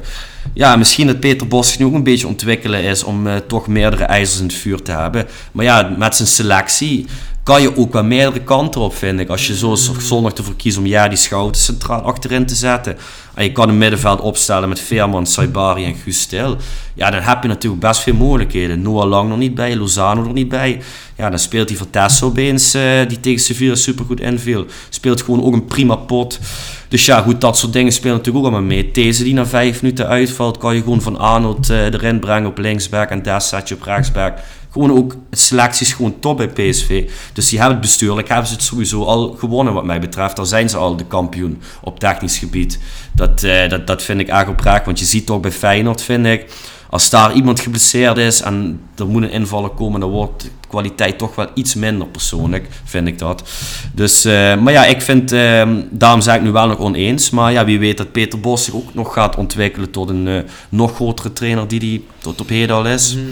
Ja, misschien dat Peter Bos ook een beetje ontwikkelen is om eh, toch meerdere ijzers in het vuur te hebben. Maar ja, met zijn selectie kan je ook wel meerdere kanten op, vind ik. Als je zo zondag ervoor kiest om ja, die Schouten centraal achterin te zetten. En je kan een middenveld opstellen met Veerman, Saibari en Guus Stil. Ja, dan heb je natuurlijk best veel mogelijkheden. Noah Lang nog niet bij, Lozano er niet bij. Ja, dan speelt hij Vertesso opeens, eh, die tegen Sevilla supergoed inviel. Speelt gewoon ook een prima pot. Dus ja, goed, dat soort dingen spelen natuurlijk ook allemaal mee. Deze die na vijf minuten uitvalt, kan je gewoon van Arnold eh, erin brengen op linksback en Des zet je op rechtsback. Gewoon ook, selectie is gewoon top bij PSV. Dus die hebben het bestuurlijk, hebben ze het sowieso al gewonnen wat mij betreft. Dan zijn ze al de kampioen op technisch gebied. Dat, eh, dat, dat vind ik erg oprecht, want je ziet toch bij Feyenoord, vind ik, als daar iemand geblesseerd is en er moet een invaller komen, dan wordt de kwaliteit toch wel iets minder persoonlijk, vind ik dat. Dus, eh, maar ja, ik vind, eh, daarom zeg ik nu wel nog oneens, maar ja, wie weet dat Peter Bos zich ook nog gaat ontwikkelen tot een eh, nog grotere trainer die hij tot op heden al is. Mhm.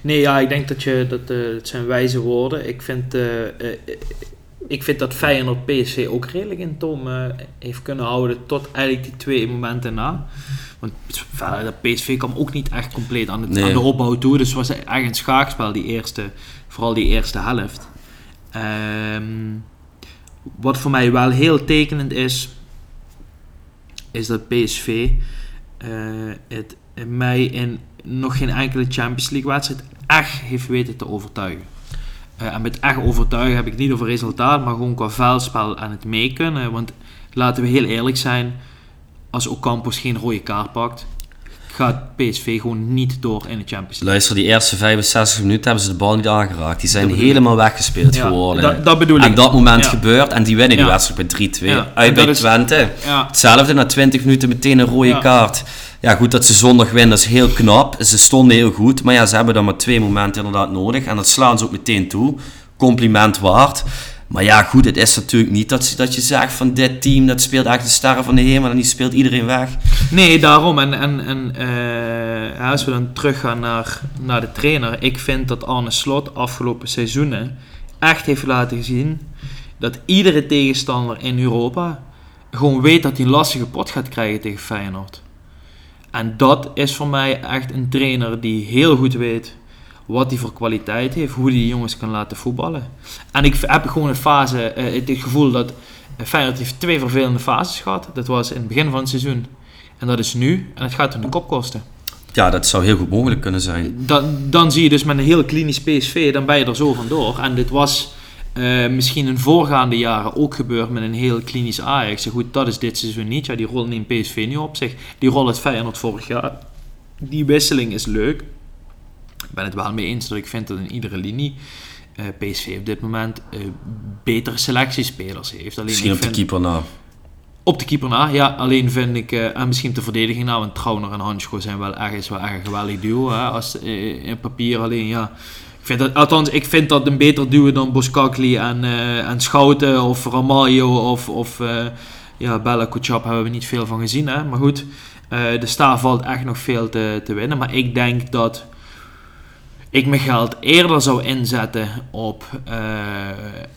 Nee, ja, ik denk dat je, dat, eh, het zijn wijze woorden. Ik vind, eh, eh, ik vind dat Feyenoord PSV ook redelijk in toom heeft kunnen houden tot eigenlijk die twee momenten na. Want dat PSV kwam ook niet echt compleet aan, het, Nee. aan de opbouw toe. Dus het was echt een schaakspel, die eerste, vooral die eerste helft. Ehm, wat voor mij wel heel tekenend is, is dat PSV het mij in nog geen enkele Champions League wedstrijd echt heeft weten te overtuigen. Eh, en met echt overtuigen heb ik niet over resultaat, maar gewoon qua veldspel en het mee kunnen. Want laten we heel eerlijk zijn, als Ocampos geen rode kaart pakt, gaat PSV gewoon niet door in de Champions League. Luister, die eerste 65 minuten hebben ze de bal niet aangeraakt. Die zijn helemaal weggespeeld Ja, geworden. dat, dat bedoel en ik. dat moment Ja. gebeurt en die winnen die Ja. wedstrijd met 3-2. Ja, en Uit bij Twente. Hetzelfde, na 20 minuten meteen een rode kaart. Ja, goed dat ze zondag winnen, dat is heel knap. Ze stonden heel goed, maar ja, ze hebben dan maar twee momenten inderdaad nodig. En dat slaan ze ook meteen toe. Compliment waard. Maar ja, goed, het is natuurlijk niet dat, dat je zegt van dit team, dat speelt echt de sterren van de hemel en die speelt iedereen weg. Nee, daarom. En, en, en eh, als we dan teruggaan naar, naar de trainer. Ik vind dat Arne Slot afgelopen seizoenen echt heeft laten zien dat iedere tegenstander in Europa gewoon weet dat hij een lastige pot gaat krijgen tegen Feyenoord. En dat is voor mij echt een trainer die heel goed weet wat hij voor kwaliteit heeft, hoe hij die jongens kan laten voetballen. En ik heb gewoon een fase, eh, het gevoel dat Feyenoord heeft twee vervelende fases gehad. Dat was in het begin van het seizoen en dat is nu. En het gaat om de kop kosten. Ja, dat zou heel goed mogelijk kunnen zijn. Dan, dan zie je dus met een heel klinisch PSV, dan ben je er zo vandoor. En dit was eh, misschien in voorgaande jaren ook gebeurd met een heel klinisch Ajax. Goed, dat is dit seizoen niet. Ja, die rol neemt PSV nu op zich. Die rol het Feyenoord vorig jaar. Die wisseling is leuk. Ik ben het wel mee eens dat ik vind dat in iedere linie uh, PSV op dit moment uh, betere selectiespelers heeft. Alleen Misschien op de keeper na. Op de keeper na, ja. Alleen vind ik, en misschien op de verdediging na, want Trauner en Hansko zijn wel ergens wel echt een geweldig duo. Hè, als, in papier alleen, ja. Vind dat, althans, ik vind dat een beter duo dan Boskakli en, en Schouten of Ramaljo of, of ja, Bella Kuchap hebben we niet veel van gezien. Hè. Maar goed, de sta valt echt nog veel te, te winnen. Maar ik denk dat ik mijn geld eerder zou inzetten op uh,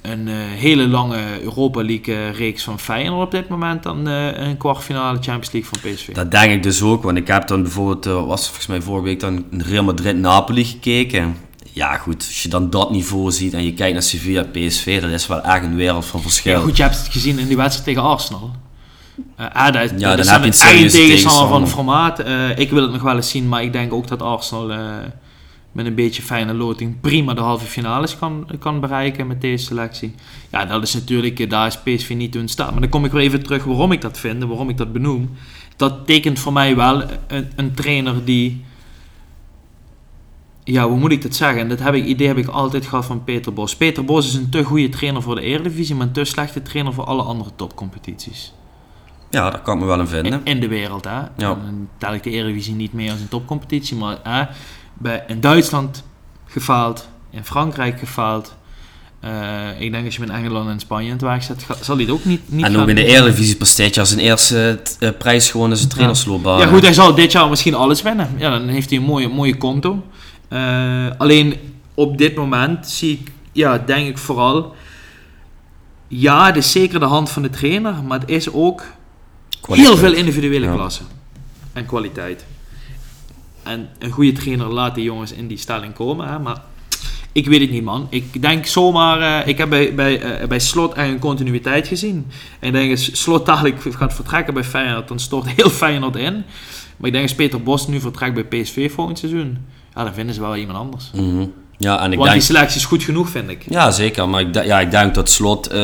een uh, hele lange Europa League uh, reeks van Feyenoord op dit moment dan een kwartfinale Champions League van PSV. Dat denk ik dus ook, want ik heb dan bijvoorbeeld, was volgens mij vorige week dan Real Madrid-Napoli gekeken. Ja goed, als je dan dat niveau ziet en je kijkt naar Sevilla PSV, dat is wel echt een wereld van verschil. Ja, goed, je hebt het gezien in die wedstrijd tegen Arsenal. dat, ja, dat je een tegenstander van het formaat. ik wil het nog wel eens zien, maar ik denk ook dat Arsenal met een beetje fijne loting prima de halve finales kan, kan bereiken met deze selectie. Ja, dat is natuurlijk, daar is PSV niet in staat. Maar dan kom ik weer even terug waarom ik dat vind en waarom ik dat benoem. Dat tekent voor mij wel een, een trainer die... Ja, hoe moet ik dat zeggen? En dat heb ik, idee heb ik altijd gehad van Peter Bos. Peter Bos is een te goede trainer voor de Eredivisie, maar een te slechte trainer voor alle andere topcompetities. Ja, daar kan ik me wel in vinden. In, de wereld, hè. Ja. Dan tel ik de Eredivisie niet meer als een topcompetitie, maar... Hè, bij, in Duitsland gefaald, in Frankrijk gefaald. Uh, ik denk als je met Engeland en Spanje in het werk zet, zal hij het ook niet, niet En ook in de Eredivisie presteert je als een eerste uh, prijs gewoon als een trainersloopbaan. Ja goed, hij zal dit jaar misschien alles winnen. Ja, dan heeft hij een mooie, mooie konto. Uh, alleen op dit moment zie ik, ja, denk ik vooral... Ja, het is zeker de hand van de trainer, maar het is ook kwaliteit. heel veel individuele ja. klassen en kwaliteit. En een goede trainer laat die jongens in die stelling komen. Hè, maar ik weet het niet, man. Ik denk zomaar... Uh, ik heb bij, bij, uh, bij Slot eigenlijk een continuïteit gezien. En ik denk als Slot dadelijk gaat vertrekken bij Feyenoord... dan stort heel Feyenoord in. Maar ik denk als Peter Bos nu vertrekt bij PSV volgend seizoen... ja, dan vinden ze wel iemand anders. Mm -hmm. Ja, en ik Want denk... die selectie is goed genoeg, vind ik. Ja, zeker. Maar ik, ja, ik denk dat Slot... Uh,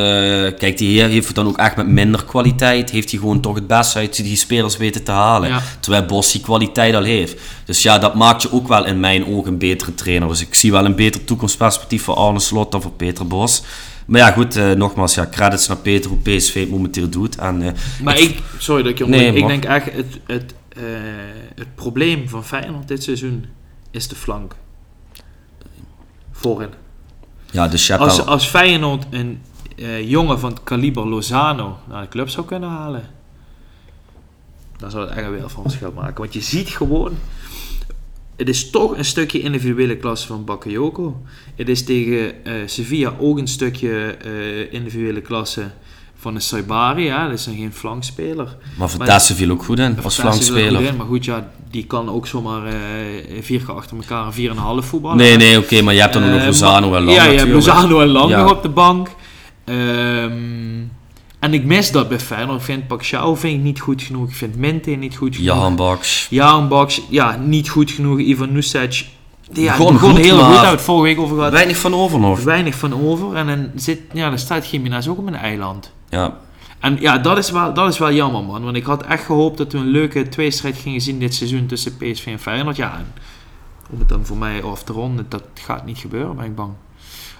kijk, die heer heeft het dan ook echt met minder kwaliteit... heeft hij gewoon toch het beste uit die spelers weten te halen. Ja. Terwijl Bos die kwaliteit al heeft. Dus ja, dat maakt je ook wel in mijn ogen een betere trainer. Dus ik zie wel een beter toekomstperspectief voor Arne Slot dan voor Peter Bos. Maar ja, goed, uh, nogmaals, ja, credits naar Peter hoe PSV het momenteel doet. En, uh, maar ik, sorry dat ik je nee, Ik denk echt, het, het, het probleem van Feyenoord dit seizoen is de flank voorin. Ja, dus als, als Feyenoord een uh, jongen van het kaliber Lozano naar de club zou kunnen halen, dan zou het echt wel van verschil maken. Want je ziet gewoon, het is toch een stukje individuele klasse van Bakayoko. Het is tegen uh, Sevilla ook een stukje uh, individuele klasse van een Saibari, ja, dat is een geen flankspeler. Maar Vertassen viel ook goed in, als flankspeler. In, maar goed, ja, die kan ook zomaar uh, vier keer achter elkaar een vier en een half voetballen. Nee, nee, oké, okay, maar je hebt dan nog Lozano en Lang Ja, je hebt Lozano en Lang ja. nog op de bank. Um, en ik mis dat bij Feyenoord. Ik vind Pacquiao vind ik niet goed genoeg. Ik vind Minte niet goed genoeg. Jan Baks. Jan Baks, ja, niet goed genoeg. Ivan Nusic, ja, gewoon, goed, heel goed uit. Vorige week over gehad. Weinig van over nog. Weinig van over. En dan, zit, ja, dan staat Jiménez ook op een eiland. Ja. En ja, dat is, wel, dat is wel jammer, man. Want ik had echt gehoopt dat we een leuke tweestrijd gingen zien dit seizoen tussen PSV en Feyenoord. Ja, en om het dan voor mij af te ronden, dat gaat niet gebeuren, ben ik bang.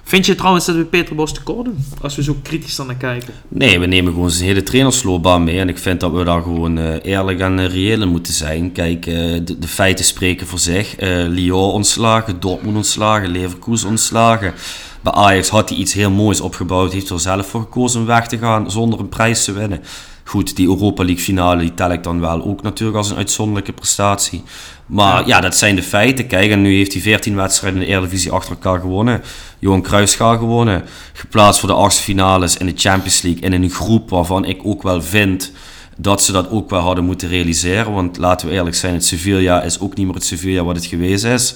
Vind je trouwens dat we Peter Bos tekort doen? Als we zo kritisch naar kijken. Nee, we nemen gewoon zijn hele trainersloopbaan mee. En ik vind dat we daar gewoon eh, eerlijk en uh, reëel in moeten zijn. Kijk, eh, de, de, feiten spreken voor zich. Lyon ontslagen, Dortmund ontslagen, Leverkusen ontslagen. Bij Ajax had hij iets heel moois opgebouwd. Heeft er zelf voor gekozen om weg te gaan zonder een prijs te winnen. Goed, die Europa League finale die tel ik dan wel ook natuurlijk als een uitzonderlijke prestatie. Maar ja, dat zijn de feiten. Kijk, en nu heeft hij 14 wedstrijden in de Eredivisie achter elkaar gewonnen. Johan Cruijffschaal gewonnen. Geplaatst voor de achtste finales in de Champions League. En in een groep waarvan ik ook wel vind dat ze dat ook wel hadden moeten realiseren. Want laten we eerlijk zijn, het Sevilla is ook niet meer het Sevilla wat het geweest is.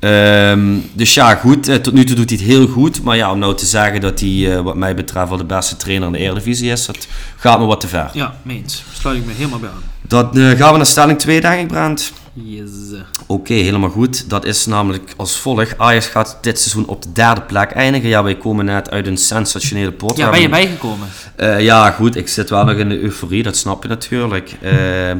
Um, dus ja, goed. Eh, tot nu toe doet hij het heel goed. Maar ja, om nou te zeggen dat hij, uh, wat mij betreft, wel de beste trainer in de Eredivisie is, dat gaat me wat te ver. Ja, meens. Sluit ik me helemaal bij aan. Dan uh, gaan we naar stelling 2, denk ik, Brand. Yes. Oké, helemaal goed. Dat is namelijk als volgt. Ajax gaat dit seizoen op de derde plek eindigen. Ja, wij komen net uit een sensationele pot. Ja, ben je bijgekomen? Uh, ja, goed. Ik zit wel nog in de euforie, dat snap je natuurlijk. Uh,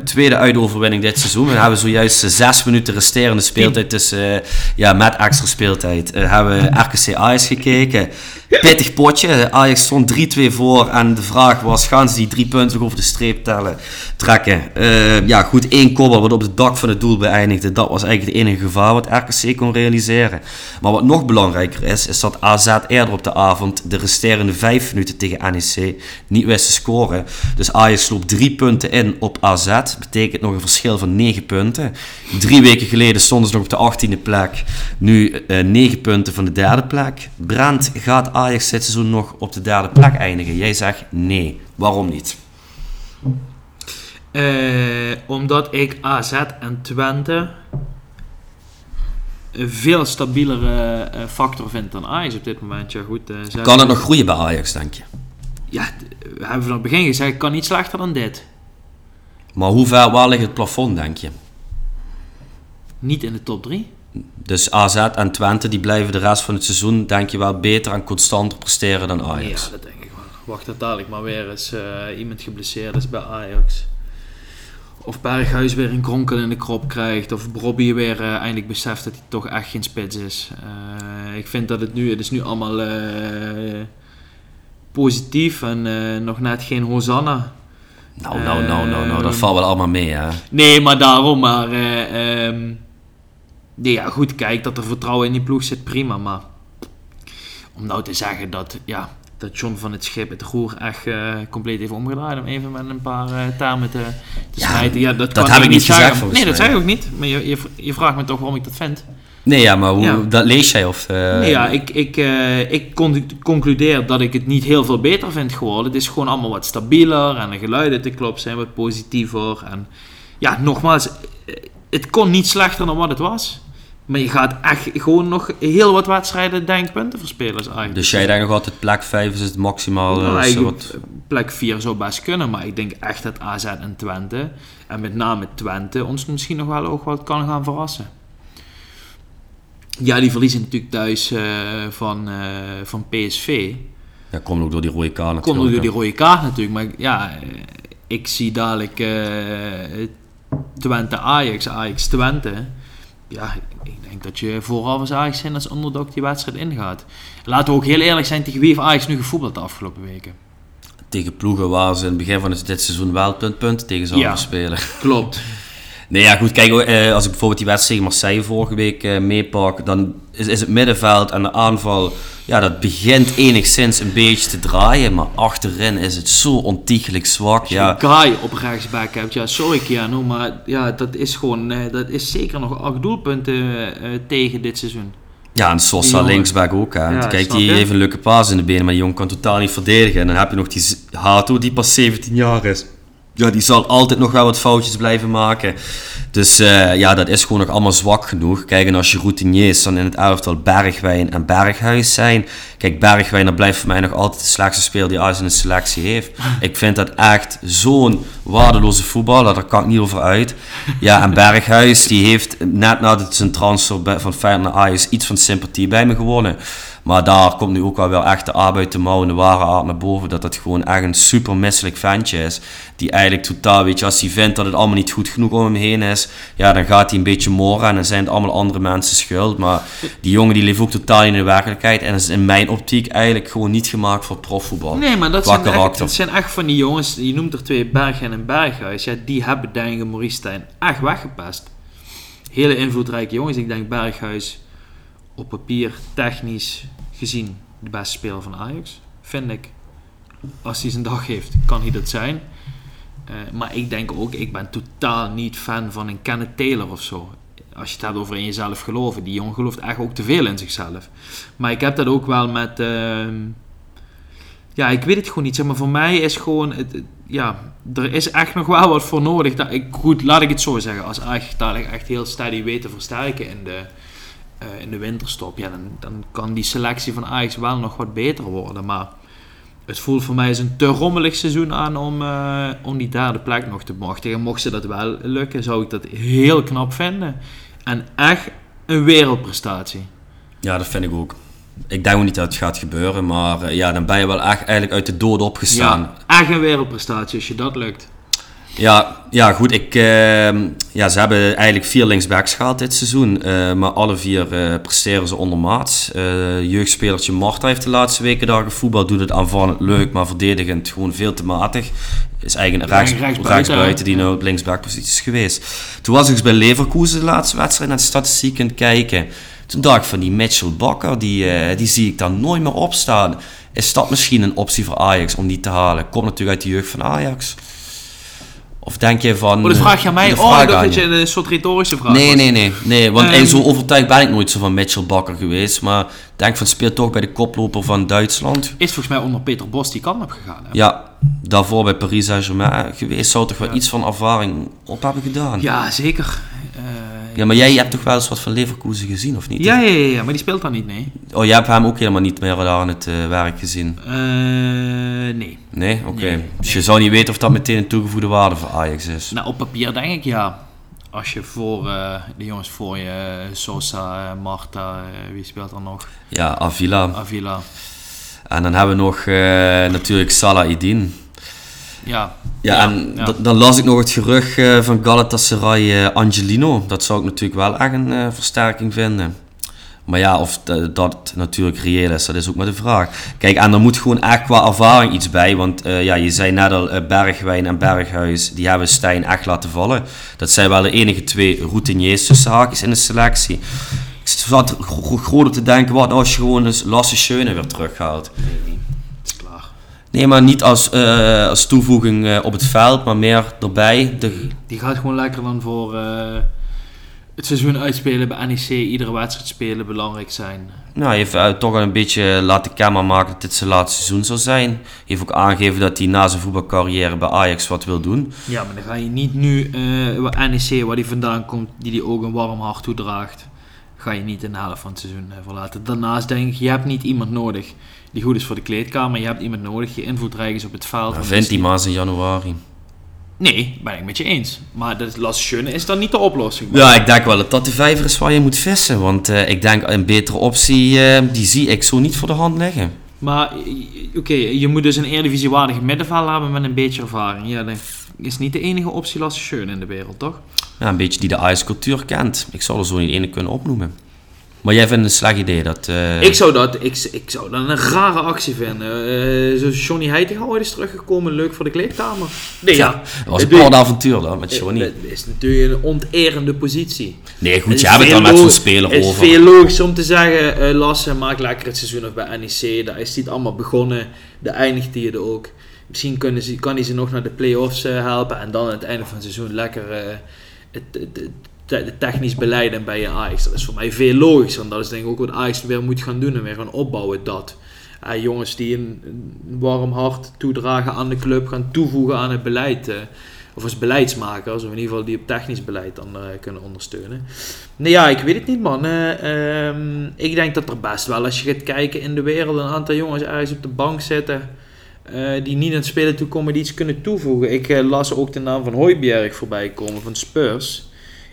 tweede uitoverwinning dit seizoen. We hebben zojuist zes minuten resterende speeltijd uh, ja, met extra speeltijd. hebben we RKC Ajax gekeken. Pittig potje. Ajax stond 3-2 voor en de vraag was, gaan ze die drie punten over de streep tellen, trekken? ja, goed. één kobbel wat op het dak van het doel beëindigde. Dat was eigenlijk het enige gevaar wat RKC kon realiseren. Maar wat nog belangrijker is, is dat AZ eerder op de avond de resterende vijf minuten tegen NEC niet wist te scoren. Dus Ajax sloop drie punten in op AZ. Betekent nog een verschil van negen punten. Drie weken geleden stonden ze nog op de achttiende plek. Nu uh, negen punten van de derde plek. Brand, gaat Ajax dit seizoen nog op de derde plek eindigen? Jij zegt nee. Waarom niet? Uh, omdat ik AZ en Twente een veel stabielere uh, factor vind dan Ajax op dit moment. Ja, goed, uh, kan het nog groeien bij Ajax, denk je? Ja, we hebben van het begin gezegd, kan niet slechter dan dit. Maar hoe ver, waar ligt het plafond, denk je? Niet in de top 3. Dus AZ en Twente die blijven de rest van het seizoen, denk je wel, beter en constanter presteren dan Ajax? Ja, dat denk ik wel. Wacht dat dadelijk maar weer eens iemand geblesseerd is bij Ajax of Berghuis weer een kronkel in de krop krijgt. Of Robbie weer uh, eindelijk beseft dat hij toch echt geen spits is. Uh, ik vind dat het nu, het is nu allemaal uh, positief en nog net geen Hosanna. Nou, nou, nou, nou, nou, dat valt wel allemaal mee, hè? Nee, maar daarom, maar... Um, nee, ja, goed, kijk, dat er vertrouwen in die ploeg zit, prima, maar... Om nou te zeggen dat, ja, dat John van het Schip het roer echt uh, compleet heeft omgedraaid. Om even met een paar uh, termen te, te ja, smijten. Ja, dat, dat heb ik niet gezegd Nee, dat zeg ik ook niet. Maar je, je, je, vraagt me toch waarom ik dat vind. Nee, ja, maar hoe, ja. dat lees jij? Of, uh... Nee, ja, ik, ik, ik concludeer dat ik het niet heel veel beter vind geworden. Het is gewoon allemaal wat stabieler en de geluiden te klop zijn wat positiever. En ja, nogmaals, het kon niet slechter dan wat het was. Maar je gaat echt gewoon nog heel wat wedstrijden denkpunten verspelen. Eigenlijk. Dus jij denkt nog altijd plek 5 is het maximaal? Nou, uh, wat... Plek 4 zou best kunnen, maar ik denk echt dat AZ en Twente, en met name Twente, ons misschien nog wel ook wat kan gaan verrassen. Ja, die verliezen natuurlijk thuis uh, van, uh, van PSV. Ja, komt ook door die rode kaart natuurlijk. Komt ook door die rode kaart natuurlijk, maar ja, ik zie dadelijk Twente Ajax, Ajax Twente ja, ik denk dat je vooral als Ajax zijn als underdog die wedstrijd ingaat. Laten we ook heel eerlijk zijn, tegen wie heeft Ajax nu gevoetbald de afgelopen weken? Tegen ploegen waar ze in het begin van dit seizoen wel punt, punt tegen zouden ja, spelen. Klopt. Nee, ja, goed. Kijk, eh, als ik bijvoorbeeld die wedstrijd tegen Marseille vorige week eh, meepak, dan is, is het middenveld en de aanval, ja, dat begint enigszins een beetje te draaien, maar achterin is het zo ontiegelijk zwak. Als je ja. Guy op rechtsback hebt, ja, sorry Keanu, maar ja, dat is gewoon, uh, dat is zeker nog acht doelpunten tegen dit seizoen. Ja, en Sosa linksback ook. Hè. Ja, Kijk, die heeft een leuke paas in de benen, maar die jongen kan totaal niet verdedigen. En dan heb je nog die Hato, die pas 17 jaar is ja, die zal altijd nog wel wat foutjes blijven maken. Dus uh, ja, dat is gewoon nog allemaal zwak genoeg. Kijk, en als je routiniers dan in het elftal Bergwijn en Berghuis zijn. Kijk, Bergwijn, dat blijft voor mij nog altijd de slechtste speler die Ajax in de selectie heeft. Ik vind dat echt zo'n waardeloze voetballer, daar kan ik niet over uit. Ja, en Berghuis, die heeft net nadat zijn transfer van Feyenoord naar Ajax iets van sympathie bij me gewonnen. Maar daar komt nu ook wel wel echt de arbeid te mouwen, de ware aard naar boven. Dat dat gewoon echt een super misselijk ventje is. Die eigenlijk totaal, weet je, als hij vindt dat het allemaal niet goed genoeg om hem heen is, ja, dan gaat hij een beetje moren en dan zijn het allemaal andere mensen schuld. Maar die jongen die leeft ook totaal in de werkelijkheid en is in mijn optiek eigenlijk gewoon niet gemaakt voor profvoetbal. Nee, maar dat zijn, echt, dat zijn echt van die jongens, je noemt er twee Bergen en Berghuis, ja, die hebben denk ik Maurice Stijn echt weggepest. Hele invloedrijke jongens, ik denk Berghuis op papier, technisch gezien, de beste speler van Ajax, vind ik. Als hij zijn dag heeft, kan hij dat zijn. Eh, maar ik denk ook, ik ben totaal niet fan van een Kenneth Taylor of zo. Als je het hebt over in jezelf geloven. Die jongen gelooft echt ook te veel in zichzelf. Maar ik heb dat ook wel met... ehm, ja, ik weet het gewoon niet. Zeg maar, voor mij is gewoon... Het, ja, er is echt nog wel wat voor nodig. Dat ik, goed, laat ik het zo zeggen. Als Ajax dadelijk echt heel steady weet te versterken in de, eh, in de winterstop... Ja, dan, dan kan die selectie van Ajax wel nog wat beter worden. Maar het voelt voor mij een te rommelig seizoen aan om, eh, om die derde plek nog te bemochtigen. Mocht ze dat wel lukken, zou ik dat heel knap vinden. En echt een wereldprestatie. Ja, dat vind ik ook. Ik denk ook niet dat het gaat gebeuren, maar eh, ja, dan ben je wel echt eigenlijk uit de dood opgestaan. Ja, echt een wereldprestatie als je dat lukt. Ja, ja goed. Ik, ehm, ja, ze hebben eigenlijk vier linksbacks gehaald dit seizoen. eh, maar alle vier eh, presteren ze ondermaats. Eh jeugdspelertje Marta heeft de laatste weken daar gevoetbald. Doet het aanvallend leuk, maar verdedigend gewoon veel te matig. Is eigenlijk een rechts, rechtsbuiten, rechtsbuiten die nou op linksbackpositie is geweest. Toen was ik bij Leverkusen de laatste wedstrijd naar de statistiek aan het kijken. Toen dacht ik van die Mitchell Bakker, die, die zie ik dan nooit meer opstaan. Is dat misschien een optie voor Ajax om die te halen? Komt natuurlijk uit de jeugd van Ajax. Of denk je van... Oh, dat vraag je aan mij? Dat Oh, ik dacht dat je. een soort retorische vraag Nee, was. nee, nee, nee. Want Ehm, eh, zo overtuigd ben ik nooit zo van Mitchell Bakker geweest. Maar ik denk van speelt toch bij de koploper van Duitsland. Is volgens mij onder Peter Bos die kant op gegaan. Hè? Ja, daarvoor bij Paris Saint-Germain geweest. Zou toch wel iets van ervaring op hebben gedaan. Ja, zeker. Eh, Ja, maar jij hebt toch wel eens wat van Leverkusen gezien, of niet? ja, ja, ja, ja, maar die speelt dan niet, nee. Oh, jij hebt hem ook helemaal niet meer daar aan het eh, werk gezien. Eh, nee. Nee? Oké. Nee, Dus je zou niet weten of dat meteen een toegevoegde waarde voor Ajax is. Nou, op papier denk ik ja. Als je voor eh, de jongens voor je, Sosa, Marta, wie speelt er nog? Ja, Avila. Avila. En dan hebben we nog natuurlijk Salah Idin. Ja, Ja, en ja. dan las ik nog het gerucht eh, van Galatasaray eh, Angelino. Dat zou ik natuurlijk wel echt een eh, versterking vinden. Maar ja, of dat natuurlijk reëel is, dat is ook maar de vraag. Kijk, en er moet gewoon echt qua ervaring iets bij. Want eh, ja, je zei net al, Bergwijn en Berghuis, die hebben Stijn echt laten vallen. Dat zijn wel de enige twee routiniers tussen haakjes in de selectie. Ik zat gro- groter te denken, wat nou als je gewoon eens Lasse Schöne weer terughaalt? klaar. Nee, maar niet als, eh, als toevoeging eh, op het veld, maar meer erbij. De, Die gaat gewoon lekker dan voor eh, het seizoen uitspelen bij NEC. Iedere wedstrijd spelen belangrijk zijn. nou, hij heeft toch al een beetje laten kenbaar maken dat dit zijn laatste seizoen zou zijn. Hij heeft ook aangegeven dat hij na zijn voetbalcarrière bij Ajax wat wil doen. Ja, maar dan ga je niet nu NEC, waar die vandaan komt, die die ook een warm hart toedraagt, ga je niet in de helft van het seizoen verlaten. Daarnaast denk ik, je hebt niet iemand nodig die goed is voor de kleedkamer. Je hebt iemand nodig die invloedrijk is op het veld. Dan vindt maar eens in januari. Nee, ben ik met je eens. Maar dat Las Schöne is dan niet de oplossing. Ja, ik denk wel dat dat de vijver is waar je moet vissen. Want eh, ik denk een betere optie, eh, die zie ik zo niet voor de hand liggen. Maar oké, je moet dus een eredivisiewaardige middenveld hebben met een beetje ervaring. Ja, dat is niet de enige optie Las Schöne in de wereld, toch? Ja, een beetje die de Ajax-cultuur kent. Ik zou er zo niet ene kunnen opnoemen. Maar jij vindt het een slecht idee dat... eh, Ik zou dat, ik, ik zou dat een rare actie vinden. Eh zoals Johnny ooit is teruggekomen, leuk voor de kleedkamer. Nee, ja. Dat was een hard avontuur dan, met Johnny. Dat is natuurlijk een onterende positie. Nee, goed, hebt het dan met zo'n speler Het is over. veel logisch om te zeggen, eh Lasse, maak lekker het seizoen nog bij NEC. Daar is hij allemaal begonnen. Daar eindigt hij het ook. Misschien kunnen ze, kan hij ze nog naar de play-offs helpen. En dan aan het einde van het seizoen lekker het, het, het, te- technisch beleiden bij je Ajax. Dat is voor mij veel logischer. En dat is denk ik ook wat Ajax weer moet gaan doen. En weer gaan opbouwen dat. Eh, jongens die een, warm hart toedragen aan de club. Gaan toevoegen aan het beleid. eh, of als beleidsmakers. Of in ieder geval die op technisch beleid dan eh, kunnen ondersteunen. Nee, ja, ik weet het niet, man. Eh, ehm, ik denk dat er best wel, als je gaat kijken in de wereld, een aantal jongens ergens op de bank zitten. die niet aan het spelen toe komen, die iets kunnen toevoegen. Ik las ook de naam van Hooiberg voorbij komen van Spurs.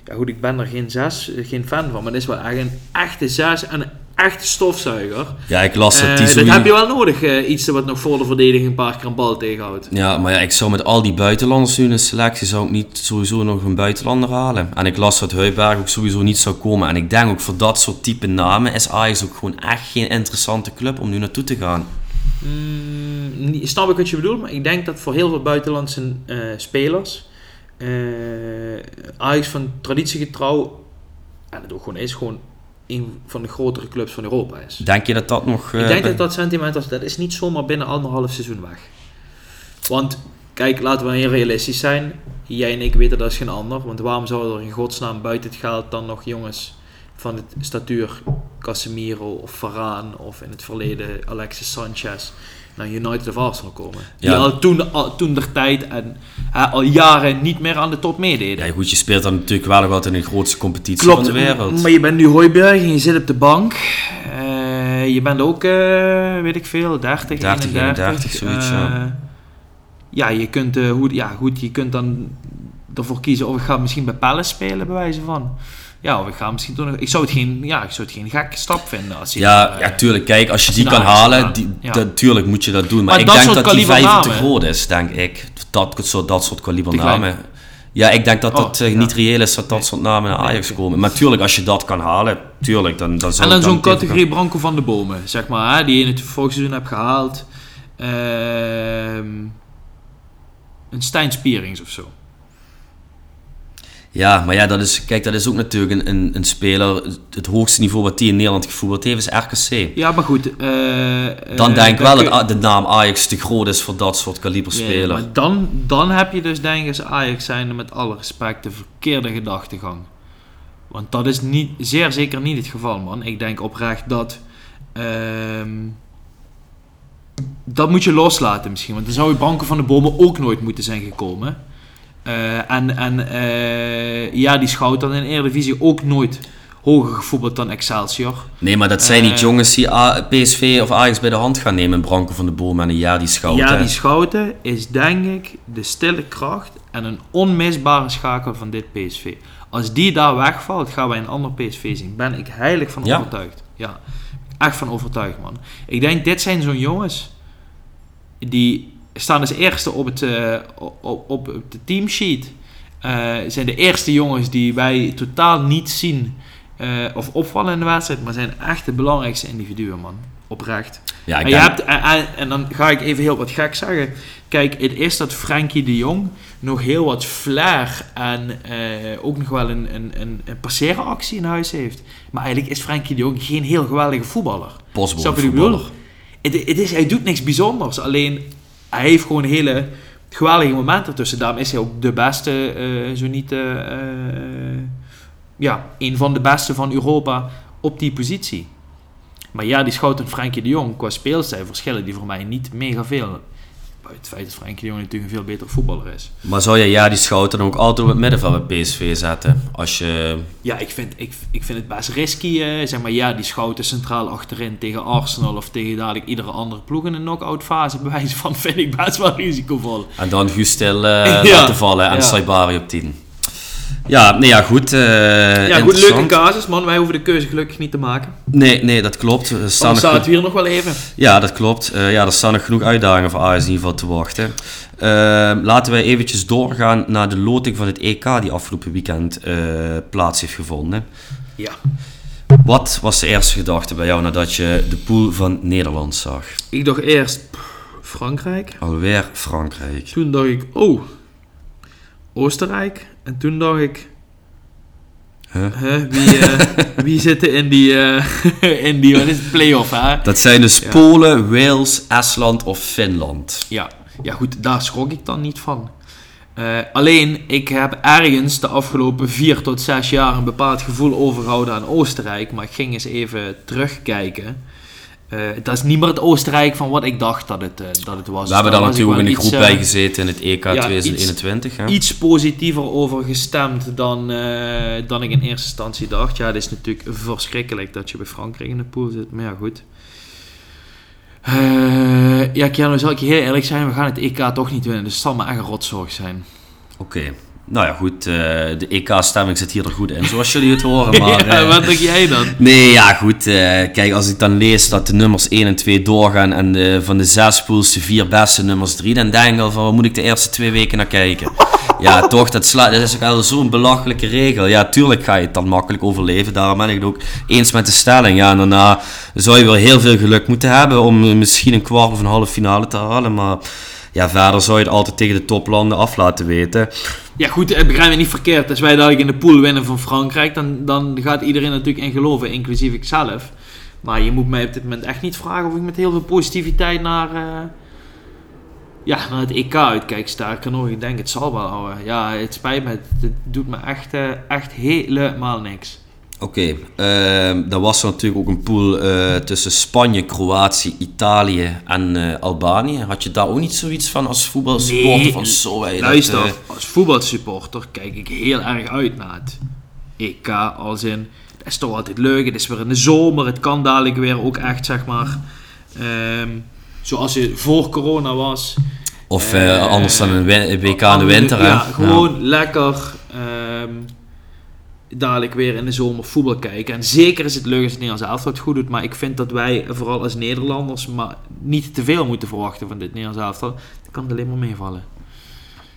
Ja, goed, ik ben er geen, zes, geen fan van, maar dat is wel echt een echte zes. En echte stofzuiger. Ja, ik las dat die dat heb je wel nodig, eh, iets wat nog voor de verdediging een paar keer een bal tegenhoudt. Ja, maar ja, ik zou met al die buitenlanders nu in de selectie zou ik niet sowieso nog een buitenlander halen. En ik las dat Heuberg ook sowieso niet zou komen. En ik denk ook voor dat soort type namen is Ajax ook gewoon echt geen interessante club om nu naartoe te gaan. Mm, snap ik wat je bedoelt, maar ik denk dat voor heel veel buitenlandse eh, spelers Ajax van traditiegetrouw, en het ook gewoon is, gewoon een van de grotere clubs van Europa is. Denk je dat dat nog... eh, ik denk dat dat sentiment, als- dat is niet zomaar binnen anderhalf seizoen weg. Want, kijk, laten we heel realistisch zijn. Jij en ik weten dat is geen ander. Want waarom zou er in godsnaam buiten het geld dan nog jongens van het statuur Casemiro of Varaan of in het verleden Alexis Sanchez naar United of Arsenal komen? Die Ja. al toen, al, toen der tijd en hè, al jaren niet meer aan de top meededen. Ja, goed, je speelt dan natuurlijk wel nog altijd in de grootste competitie Klopt, van de wereld. maar je bent nu Hooiberg en je zit op de bank. Eh, je bent ook, eh, weet ik veel, 30, 30, 31. 31, zoiets, ja. Eh, ja, je kunt, eh, hoe, ja, goed, je kunt dan ervoor kiezen of ik ga misschien bij Palace spelen, bij wijze van. Ja, of ik ga misschien toch nog... Ik zou het geen, ja, ik zou het geen gekke stap vinden als je... Ja, ja, tuurlijk. Kijk, als je die kan halen, die, ja. dat- tuurlijk moet je dat doen. Maar, Maar ik denk dat die vijf te groot is, denk ik. Dat, soort- dat soort kaliber Tegelijk. namen. Ja, ik denk dat Oh, dat eh, ja. niet reëel is dat dat soort namen naar Ajax komen. Maar tuurlijk, als je dat kan halen, tuurlijk, dan, dan zou En dan zo'n categorie Branko van de Bomen, zeg maar, hè, die je in het vorig seizoen hebt gehaald. Ehm, een Stijn Spierings of zo. Ja, maar ja, dat is, kijk, dat is ook natuurlijk een, een, een speler. Het hoogste niveau wat die in Nederland gevoetbald heeft, is RKC. Ja, maar goed. eh, Dan eh, denk ik wel dat de naam Ajax te groot is voor dat soort kaliber Ja, speler. maar dan, dan heb je dus denk ik Ajax zijnde met alle respect de verkeerde gedachtegang. Want dat is niet, zeer zeker niet het geval, man. Ik denk oprecht dat... ehm, dat moet je loslaten misschien. Want dan zou je Branko van de Bomen ook nooit moeten zijn gekomen. Eh, en en eh, ja, die schout dan in de Eredivisie ook nooit hoger gevoetbald dan Excelsior. Nee, maar dat zijn niet Eh, jongens die A- PSV of Ajax bij de hand gaan nemen. Branko van de Boom en een jaar die schouten. Ja, die schouten is denk ik de stille kracht en een onmisbare schakel van dit PSV. Als die daar wegvalt, gaan wij een ander PSV zien. Ben ik heilig van Ja. overtuigd. Ja, echt van overtuigd, man. Ik denk, dit zijn zo'n jongens die staan als eerste op, het, eh, op, op, de teamsheet. Eh, zijn de eerste jongens die wij totaal niet zien eh, of opvallen in de wedstrijd, maar zijn echt de belangrijkste individuen, man. Oprecht. Ja, ik En, je hebt, en, dan ga ik even heel wat gek zeggen. Kijk, het is dat Frenkie de Jong nog heel wat flair en ook nog wel een, een, een, een passerenactie in huis heeft. Maar eigenlijk is Frenkie de Jong geen heel geweldige voetballer. Snap je? Het, het is, hij doet niks bijzonders. Alleen, hij heeft gewoon hele geweldige momenten ertussen. Daarom is hij ook de beste, eh, zo niet... eh, eh, ja, een van de beste van Europa op die positie. Maar ja, die schout en Frenkie de Jong, qua speelstijl verschillen die voor mij niet mega veel. Buiten het feit dat Frenkie de Jong natuurlijk een veel beter voetballer is. Maar zou je ja, die schouten dan ook altijd op het middenveld bij PSV zetten? Als je... Ja, ik vind, ik, ik vind het best risky. eh, zeg maar, ja, die schouten centraal achterin tegen Arsenal of tegen dadelijk iedere andere ploeg in de knock-out fase. Bij wijze van vind ik best wel risicovol. En dan Gustel eh Ja. laten vallen en Ja. Saibari op 10. Ja, nee, ja, goed. eh Ja, goed, leuke casus, man. Wij hoeven de keuze gelukkig niet te maken. Nee, nee, dat klopt. Er staan staat het hier nog wel even. Ja, dat klopt. Eh, ja, er staan nog genoeg uitdagingen voor Ajax in ieder geval te wachten. Eh, laten wij eventjes doorgaan naar de loting van het EK die afgelopen weekend eh, plaats heeft gevonden. Ja. Wat was de eerste gedachte bij jou nadat je de pool van Nederland zag? Ik dacht eerst pff, Frankrijk. Alweer Frankrijk. Toen dacht ik, oh, Oostenrijk. En toen dacht ik, Huh? wie, eh, wie zitten in die, eh, in die, wat is het, play-off, hè? Dat zijn dus Ja. Polen, Wales, Estland of Finland. Ja, ja goed, daar schrok ik dan niet van. Eh, alleen, ik heb ergens de afgelopen vier tot zes jaar een bepaald gevoel overgehouden aan Oostenrijk. Maar ik ging eens even terugkijken. Eh, dat is niet meer het Oostenrijk van wat ik dacht dat het, eh, dat het was. We hebben Daar ik natuurlijk in de groep iets, bij eh, gezeten in het EK ja, 2021. hè? iets positiever over gestemd dan, eh, dan ik in eerste instantie dacht. Ja, het is natuurlijk verschrikkelijk dat je bij Frankrijk in de pool zit, maar ja, goed. Eh ja, Keanu, zal ik je heel eerlijk zijn, we gaan het EK toch niet winnen, dus het zal maar echt een rotzorg zijn. Oké, nou ja, goed, eh, de EK-stemming zit hier er goed in, zoals jullie het horen. Maar, ja, eh, wat denk jij dan? Nee, ja, goed. eh, kijk, als ik dan lees dat de nummers 1 en 2 doorgaan en de, van de zes pools de vier beste nummers 3, dan denk ik al van, waar moet ik de eerste twee weken naar kijken? Ja, toch, dat, sla, dat is ook al zo'n belachelijke regel. Ja, tuurlijk ga je het dan makkelijk overleven. Daarom ben ik het ook eens met de stelling. Ja, en daarna zou je wel heel veel geluk moeten hebben om misschien een kwart of een halve finale te halen. Maar ja, verder zou je het altijd tegen de toplanden af laten weten. Ja, goed, eh, begrijp me niet verkeerd. Als wij dadelijk in de pool winnen van Frankrijk, dan, dan gaat iedereen natuurlijk in geloven, inclusief ikzelf. Maar je moet mij op dit moment echt niet vragen of ik met heel veel positiviteit naar, eh, ja, naar het EK uitkijk. Sterker nog, ik denk het zal wel, ouwe. Ja, het spijt me. Het, het doet me echt, eh, echt helemaal niks. Oké, ehm, dan was er natuurlijk ook een pool eh, tussen Spanje, Kroatië, Italië en eh, Albanië. Had je daar ook niet zoiets van als voetbalsupporter Nee, van zo? dat, Luister, eh, als voetbalsupporter kijk ik heel erg uit naar het EK. Als in, het is toch altijd leuk. Het is weer in de zomer. Het kan dadelijk weer ook echt, zeg maar. ehm, zoals het voor corona was. of anders dan een WK in de winter. Ja, gewoon lekker. ehm, dadelijk weer in de zomer voetbal kijken. En zeker is het leuk als het Nederlands elftal het goed doet. Maar ik vind dat wij, vooral als Nederlanders, maar niet te veel moeten verwachten van dit Nederlands elftal. Dan kan het alleen maar meevallen.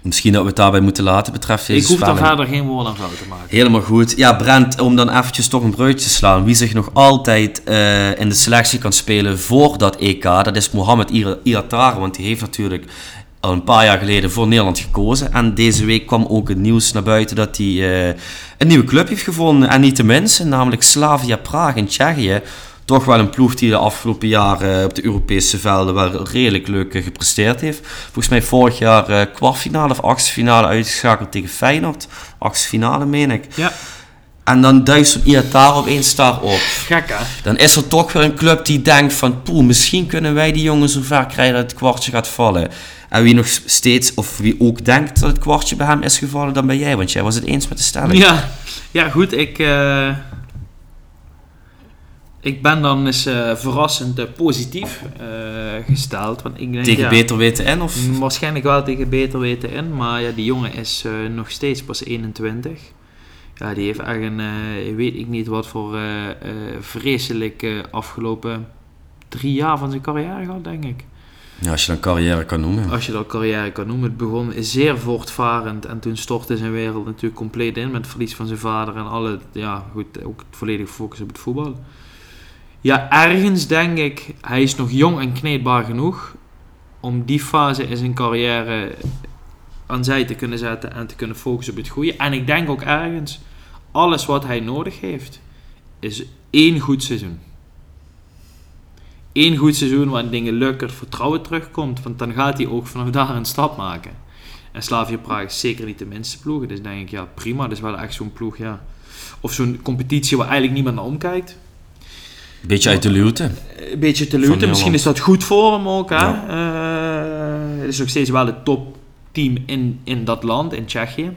Misschien dat we het daarbij moeten laten betreft deze Ik hoef daar verder geen woord aan te maken. Helemaal goed. Ja, Brent, om dan eventjes toch een bruidje te slaan. Wie zich nog altijd eh, in de selectie kan spelen voor dat EK, dat is Mohamed Iatare. Want die heeft natuurlijk al een paar jaar geleden voor Nederland gekozen. En deze week kwam ook het nieuws naar buiten dat hij eh, een nieuwe club heeft gevonden. En niet de minste, namelijk Slavia Praag in Tsjechië. Toch wel een ploeg die de afgelopen jaren op de Europese velden wel redelijk leuk eh, gepresteerd heeft. Volgens mij vorig jaar eh, kwartfinale of achtste finale uitgeschakeld tegen Feyenoord. Achtste finale, meen ik. Ja, En dan duist zo'n Iatare opeens daar op. gek hè? Dan is er toch weer een club die denkt van... Poeh, misschien kunnen wij die jongen zo ver krijgen dat het kwartje gaat vallen. En wie nog steeds, of wie ook denkt dat het kwartje bij hem is gevallen, dan ben jij. Want jij was het eens met de stelling. Ja, ja goed, ik, eh, ik ben dan eens eh, verrassend eh, positief gesteld. Want ik denk, Tegen ja, beter weten in? Of? Waarschijnlijk wel tegen beter weten in, maar ja, die jongen is nog steeds pas 21. Ja, die heeft echt een, weet ik niet wat voor vreselijk afgelopen drie jaar van zijn carrière gehad, denk ik. Ja, als je dan carrière kan noemen. Als je dat carrière kan noemen. Het begon zeer voortvarend en toen stortte zijn wereld natuurlijk compleet in met het verlies van zijn vader en alle, ja goed, ook het volledige focus op het voetbal. Ja, ergens denk ik, hij is nog jong en kneedbaar genoeg om die fase in zijn carrière aan zij te kunnen zetten en te kunnen focussen op het goede. En ik denk ook ergens, alles wat hij nodig heeft, is één goed seizoen. Eén goed seizoen waarin dingen lukken, vertrouwen terugkomt. Want dan gaat hij ook vanaf daar een stap maken. En Slavia Praag is zeker niet de minste ploeg. Dus denk ik, ja prima, dat is wel echt zo'n ploeg, ja. Of zo'n competitie waar eigenlijk niemand naar omkijkt. Beetje uit de luwte. Een beetje te luten. Misschien is dat goed voor hem ook. Hè? Ja. Eh, het is nog steeds wel het topteam in, in dat land, in Tsjechië.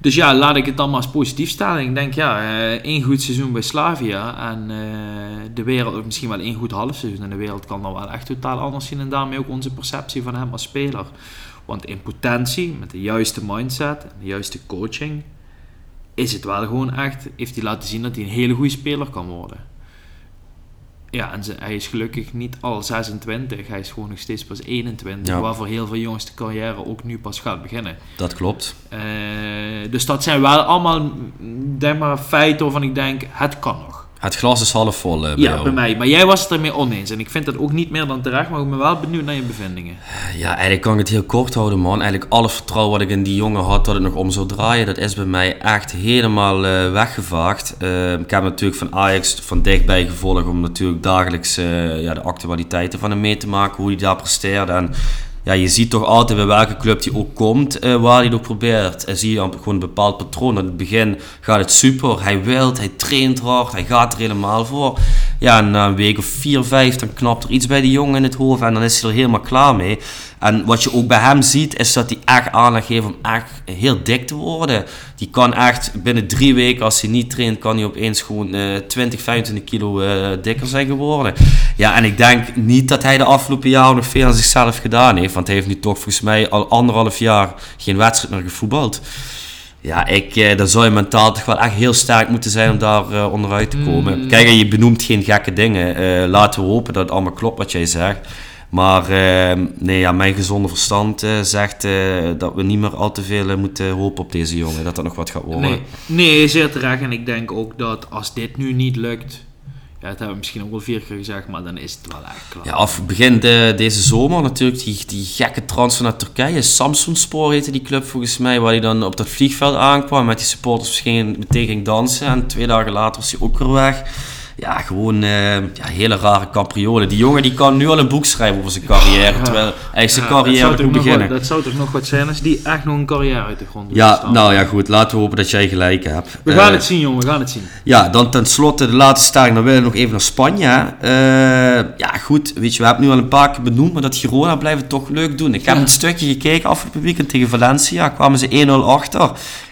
Dus ja, laat ik het dan maar eens positief stellen. Ik denk, ja, eh, één goed seizoen bij Slavia. En eh, de wereld, of misschien wel één goed half seizoen. En de wereld kan dan wel echt totaal anders zien. En daarmee ook onze perceptie van hem als speler. Want in potentie, met de juiste mindset de juiste coaching... is het wel gewoon echt... heeft hij laten zien dat hij een hele goede speler kan worden. Ja, en ze, hij is gelukkig niet al 26. Hij is gewoon nog steeds pas 21. Ja. Waarvoor heel veel jongens de carrière ook nu pas gaat beginnen. Dat klopt. Eh, dus dat zijn wel allemaal denk maar, feiten waarvan ik denk, het kan nog. Het glas is half vol eh, bij Ja, jou. bij mij. Maar jij was het ermee oneens. En ik vind dat ook niet meer dan terecht. Maar ik ben wel benieuwd naar je bevindingen. Ja, eigenlijk kan ik het heel kort houden, man. Eigenlijk alle vertrouwen wat ik in die jongen had dat het nog om zou draaien, dat is bij mij echt helemaal eh, weggevaagd. Eh, ik heb natuurlijk van Ajax van dichtbij gevolgd om natuurlijk dagelijks eh, ja, de actualiteiten van hem mee te maken, hoe hij daar presteerde. En ja, je ziet toch altijd bij welke club hij ook komt, eh, waar hij ook probeert. En zie je gewoon een bepaald patroon. Aan het begin gaat het super, hij wilt, hij traint hard, hij gaat er helemaal voor. Ja, na een week of vier, vijf, dan knapt er iets bij die jongen in het hoofd en dan is hij er helemaal klaar mee. En wat je ook bij hem ziet, is dat hij echt aanleg heeft om echt heel dik te worden. Die kan echt binnen drie weken, als hij niet traint, kan hij opeens gewoon eh 20, 25 kilo eh, dikker zijn geworden. Ja, en ik denk niet dat hij de afgelopen jaren nog veel aan zichzelf gedaan heeft. Want hij heeft nu toch volgens mij al anderhalf jaar geen wedstrijd meer gevoetbald. Ja, ik, eh, dan zou je mentaal toch wel echt heel sterk moeten zijn om daar eh, onderuit te komen. Kijk, en je benoemt geen gekke dingen. Laten we hopen dat het allemaal klopt wat jij zegt. Maar eh, nee, ja, mijn gezonde verstand eh, zegt eh, dat we niet meer al te veel eh, moeten hopen op deze jongen. Dat dat nog wat gaat worden. Nee, nee, zeer terecht. En ik denk ook dat als dit nu niet lukt... Ja, dat hebben we misschien ook wel vier keer gezegd, maar dan is het wel echt klaar. Ja, of begin de, deze zomer natuurlijk die, die gekke transfer naar Turkije. Samsung heette die club volgens mij, waar hij dan op dat vliegveld aankwam. Met die supporters misschien meteen ging dansen. En twee dagen later was hij ook weer weg. Ja, gewoon eh, ja, hele rare capriolen. Die jongen die kan nu al een boek schrijven over zijn carrière. Terwijl hij zijn Ja, carrière moet beginnen. wat- dat zou toch nog wat zijn als die echt nog een carrière uit de grond doen. Ja, staan. nou ja, goed. Laten we hopen dat jij gelijk hebt. We gaan Eh, het zien, jongen. We gaan het zien. Ja, dan tenslotte de laatste stelling. Dan willen we nog even naar Spanje. Eh, ja, goed. Weet je, we hebben nu al een paar keer benoemd, maar dat Girona blijft het toch leuk doen. Ik heb een stukje gekeken afgelopen weekend tegen Valencia. Kwamen ze 1-0 achter.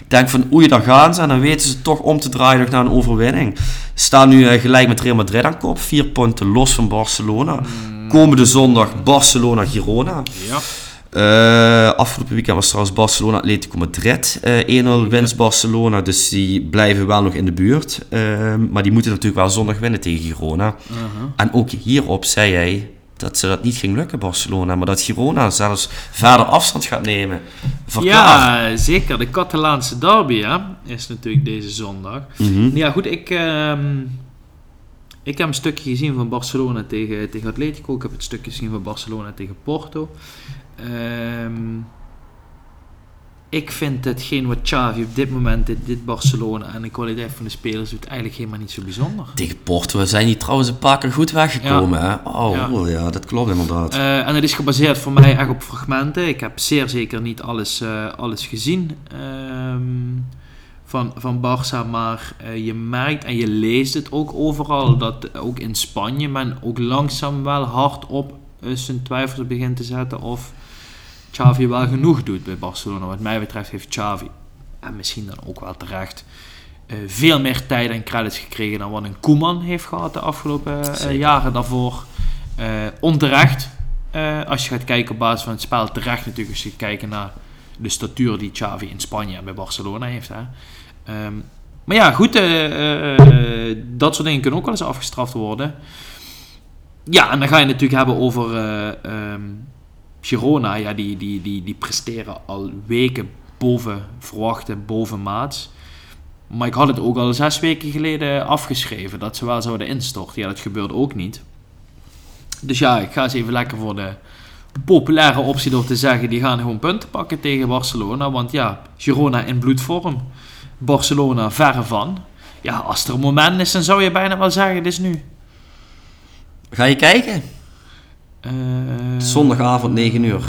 Denk van oei, daar gaan ze. En dan weten ze toch om te draaien nog naar een overwinning. Staan nu eh, gelijk met Real Madrid aan kop. Vier punten los van Barcelona. Komende zondag Barcelona-Girona. Ja. Eh, afgelopen weekend was trouwens Barcelona Atletico Madrid. eh 1-0 winst Barcelona, dus die blijven wel nog in de buurt. Eh, maar die moeten natuurlijk wel zondag winnen tegen Girona. En ook hierop zei hij dat ze dat niet ging lukken, Barcelona. Maar dat Girona zelfs verder afstand gaat nemen. Verklaar. Ja, zeker. De Catalaanse derby hè, is natuurlijk deze zondag. Mhm. Ja, goed, ik, ehm, ik heb een stukje gezien van Barcelona tegen, tegen Atletico. Ik heb het stukje gezien van Barcelona tegen Porto. Ehm, ik vind hetgeen wat Xavi op dit moment, dit, dit Barcelona en de kwaliteit van de spelers doet, eigenlijk helemaal niet zo bijzonder. Tegen Porto zijn die trouwens een paar keer goed weggekomen. Hè? Oh, Ja. ja. ja, dat klopt inderdaad. Eh, en het is gebaseerd voor mij echt op fragmenten. Ik heb zeer zeker niet alles, eh, alles gezien ehm, van, van Barça, maar eh, je merkt en je leest het ook overal dat ook in Spanje men ook langzaam wel hard op zijn twijfels begint te zetten of Xavi wel genoeg doet bij Barcelona. Wat mij betreft heeft Xavi, en misschien dan ook wel terecht, eh, veel meer tijd en credits gekregen dan wat een Koeman heeft gehad de afgelopen eh, jaren daarvoor. Eh, onterecht, als je gaat kijken op basis van het spel, terecht natuurlijk als je kijken naar de statuur die Xavi in Spanje en bij Barcelona heeft. Hè. Ehm, maar ja, goed, dat soort dingen kunnen ook wel eens afgestraft worden. Ja, en dan ga je het natuurlijk hebben over eh, ehm, Girona. Ja, die, die, die, die presteren al weken boven verwachte, boven maats. Maar ik had het ook al zes weken geleden afgeschreven dat ze wel zouden instorten. Ja, dat gebeurde ook niet. Dus ja, ik ga eens even lekker voor de populaire optie door te zeggen: die gaan gewoon punten pakken tegen Barcelona. Want ja, Girona in bloedvorm. Barcelona verre van. Ja, als er een moment is, dan zou je bijna wel zeggen: dit is nu. Ga je kijken? Eh, Zondagavond 9 uur.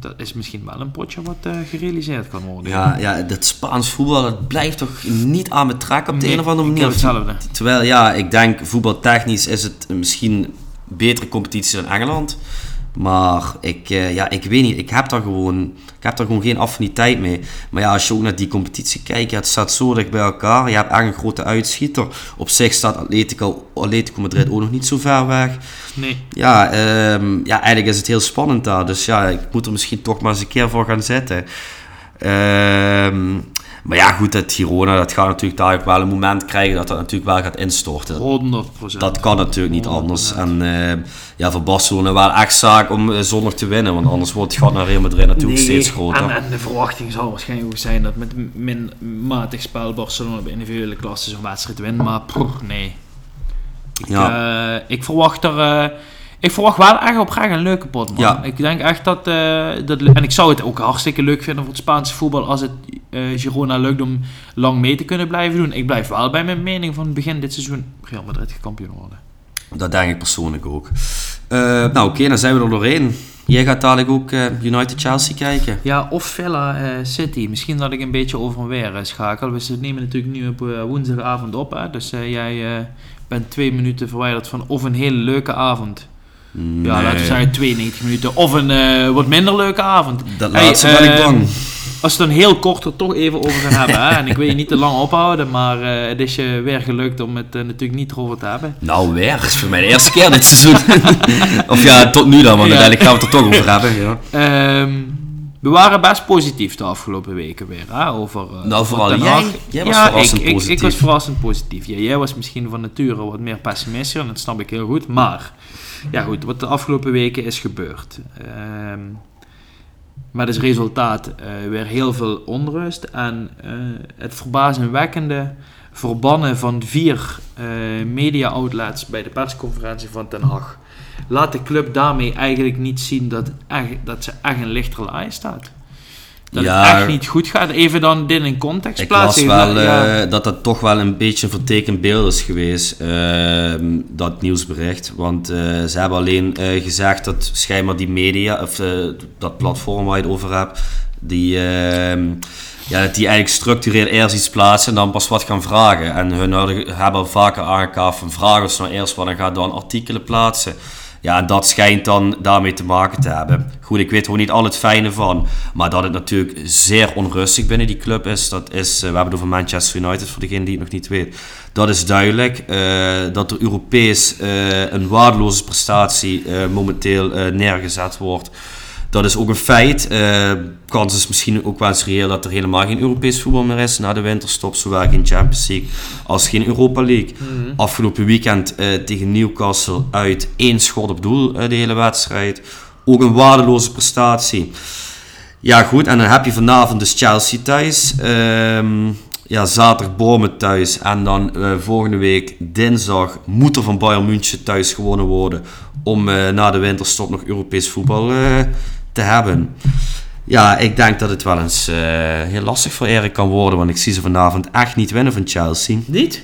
Dat is misschien wel een potje wat eh, gerealiseerd kan worden. Ja, ja, dat Spaans voetbal dat blijft toch niet aan me trekken op de Nee, een of andere manier. hetzelfde. Terwijl, ja, ik denk voetbaltechnisch is het misschien een betere competitie dan Engeland. Maar ik, eh, ja, ik weet niet, ik heb daar gewoon, ik heb daar gewoon geen affiniteit mee. Maar ja, als je ook naar die competitie kijkt, ja, het staat zo dicht bij elkaar. Je hebt echt een grote uitschieter. Op zich staat Atletico, Atletico Madrid ook nog niet zo ver weg. Nee. Ja, ehm, ja, eigenlijk is het heel spannend daar. Dus ja, ik moet er misschien toch maar eens een keer voor gaan zitten. Ehm, maar ja, goed, dat Girona, dat gaat natuurlijk daar ook wel een moment krijgen dat dat natuurlijk wel gaat instorten. 100%. Dat kan natuurlijk niet anders. 100%. En eh, ja, voor Barcelona wel echt zaak om eh, zondag te winnen. Want anders wordt het gat naar Real Madrid natuurlijk steeds groter. En, en de verwachting zal waarschijnlijk ook zijn dat met min matig spel Barcelona bij individuele klassen zo'n wedstrijd wint. Maar poeh, nee. Ik, Ja. eh, ik verwacht er. Ik verwacht wel echt oprecht een leuke pot, man. Ja. Ik denk echt dat, eh, dat... En ik zou het ook hartstikke leuk vinden voor het Spaanse voetbal als het eh, Girona lukt om lang mee te kunnen blijven doen. Ik blijf wel bij mijn mening van begin dit seizoen Real Madrid kampioen worden. Dat denk ik persoonlijk ook. Eh, nou oké, dan zijn we er doorheen. Jij gaat dadelijk ook eh, United-Chelsea kijken. Ja, of Villa City. Misschien dat ik een beetje over en weer schakel. We nemen natuurlijk nu op woensdagavond op. Hè? Dus jij eh, ben twee minuten verwijderd van of een hele leuke avond. Ja, laten we zeggen 92 minuten. Of een eh, wat minder leuke avond. Dat Hey, laatste ben ik eh, bang. Als we het dan heel kort er toch even over gaan hebben. Hè? En ik wil je niet te lang ophouden, maar eh, het is je weer gelukt om het natuurlijk niet erover te hebben. Nou, weer. Het is voor mij de eerste keer dit seizoen. of ja, tot nu dan, want Ja. uiteindelijk gaan we het er toch over hebben. Ja. Ehm, we waren best positief de afgelopen weken weer. Hè? Over, eh, Nou, vooral jij. Jij was ja, verrassend ik, ik, ik positief. was verrassend positief. Ja, jij was misschien van nature wat meer pessimistisch, en dat snap ik heel goed. Maar, ja goed, wat de afgelopen weken is gebeurd. Ehm met als resultaat eh, weer heel veel onrust. En eh, het verbazingwekkende verbannen van vier eh, media-outlets bij de persconferentie van Ten Hag. Laat de club daarmee eigenlijk niet zien dat, echt, dat ze echt in lichterlaai staat. Dat Ja. het echt niet goed gaat. Even dan dit in context Ik plaatsen. wel Ja. eh, dat dat toch wel een beetje een vertekend beeld is geweest, ehm, dat nieuwsbericht. Want eh, ze hebben alleen eh, gezegd dat schijnbaar die media, of dat platform waar je het over hebt, die, ehm, ja, dat die eigenlijk structureel eerst iets plaatsen en dan pas wat gaan vragen. En hun hebben vaker aangekaart van vragen ons nou eerst wat en ga dan artikelen plaatsen. Ja, dat schijnt dan daarmee te maken te hebben. Goed, ik weet ook niet al het fijne van. Maar dat het natuurlijk zeer onrustig binnen die club is, dat is... eh, we hebben het over Manchester United, voor degene die het nog niet weet. Dat is duidelijk. eh, dat er Europees eh, een waardeloze prestatie momenteel neergezet wordt. Dat is ook een feit. Eh kans is misschien ook wel eens reëel dat er helemaal geen Europees voetbal meer is na de winterstop. Zowel geen Champions League als geen Europa League. Afgelopen weekend eh, tegen Newcastle uit één schot op doel eh, de hele wedstrijd. Ook een waardeloze prestatie. Ja goed, en dan heb je vanavond dus Chelsea thuis. Ehm, ja, zaterdag Bournemouth thuis. En dan volgende week dinsdag moet er van Bayern München thuis gewonnen worden. Om na de winterstop nog Europees voetbal eh, te hebben. Ja, ik denk dat het wel eens eh, heel lastig voor Erik kan worden. Want ik zie ze vanavond echt niet winnen van Chelsea. Niet?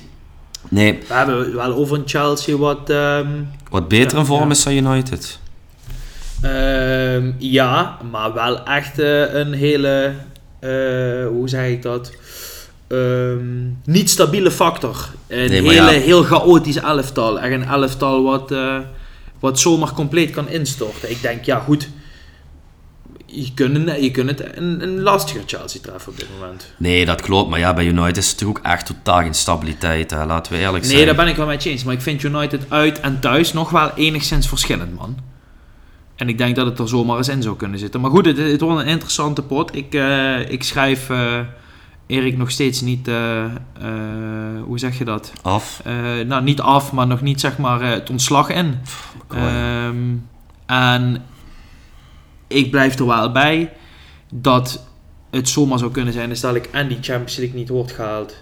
Nee, We hebben wel over een Chelsea wat... ehm, wat beter in vorm Ja. is dan United. Ehm, ja, maar wel echt eh, een hele, eh, hoe zeg ik dat? Ehm, niet stabiele factor. Een Nee, hele, ja. heel chaotisch elftal. Echt een elftal wat, wat zomaar compleet kan instorten. Ik denk, ja goed, je kunt, je kunt het een, een lastiger Chelsea treffen op dit moment. Nee, dat klopt. Maar ja, bij United is het ook echt totaal geen stabiliteit. Hè. Laten we eerlijk zijn. Nee, daar ben ik wel met je eens. Maar ik vind United uit en thuis nog wel enigszins verschillend, man. En ik denk dat het er zomaar eens in zou kunnen zitten. Maar goed, het, het wordt een interessante pot. Ik, eh, ik schrijf eh, Erik nog steeds niet... eh, hoe zeg je dat? Af. Nou, niet af, maar nog niet zeg maar het ontslag in. Ehm, en ik blijf er wel bij dat het zomaar zou kunnen zijn. Stel ik en die Champions League niet wordt gehaald.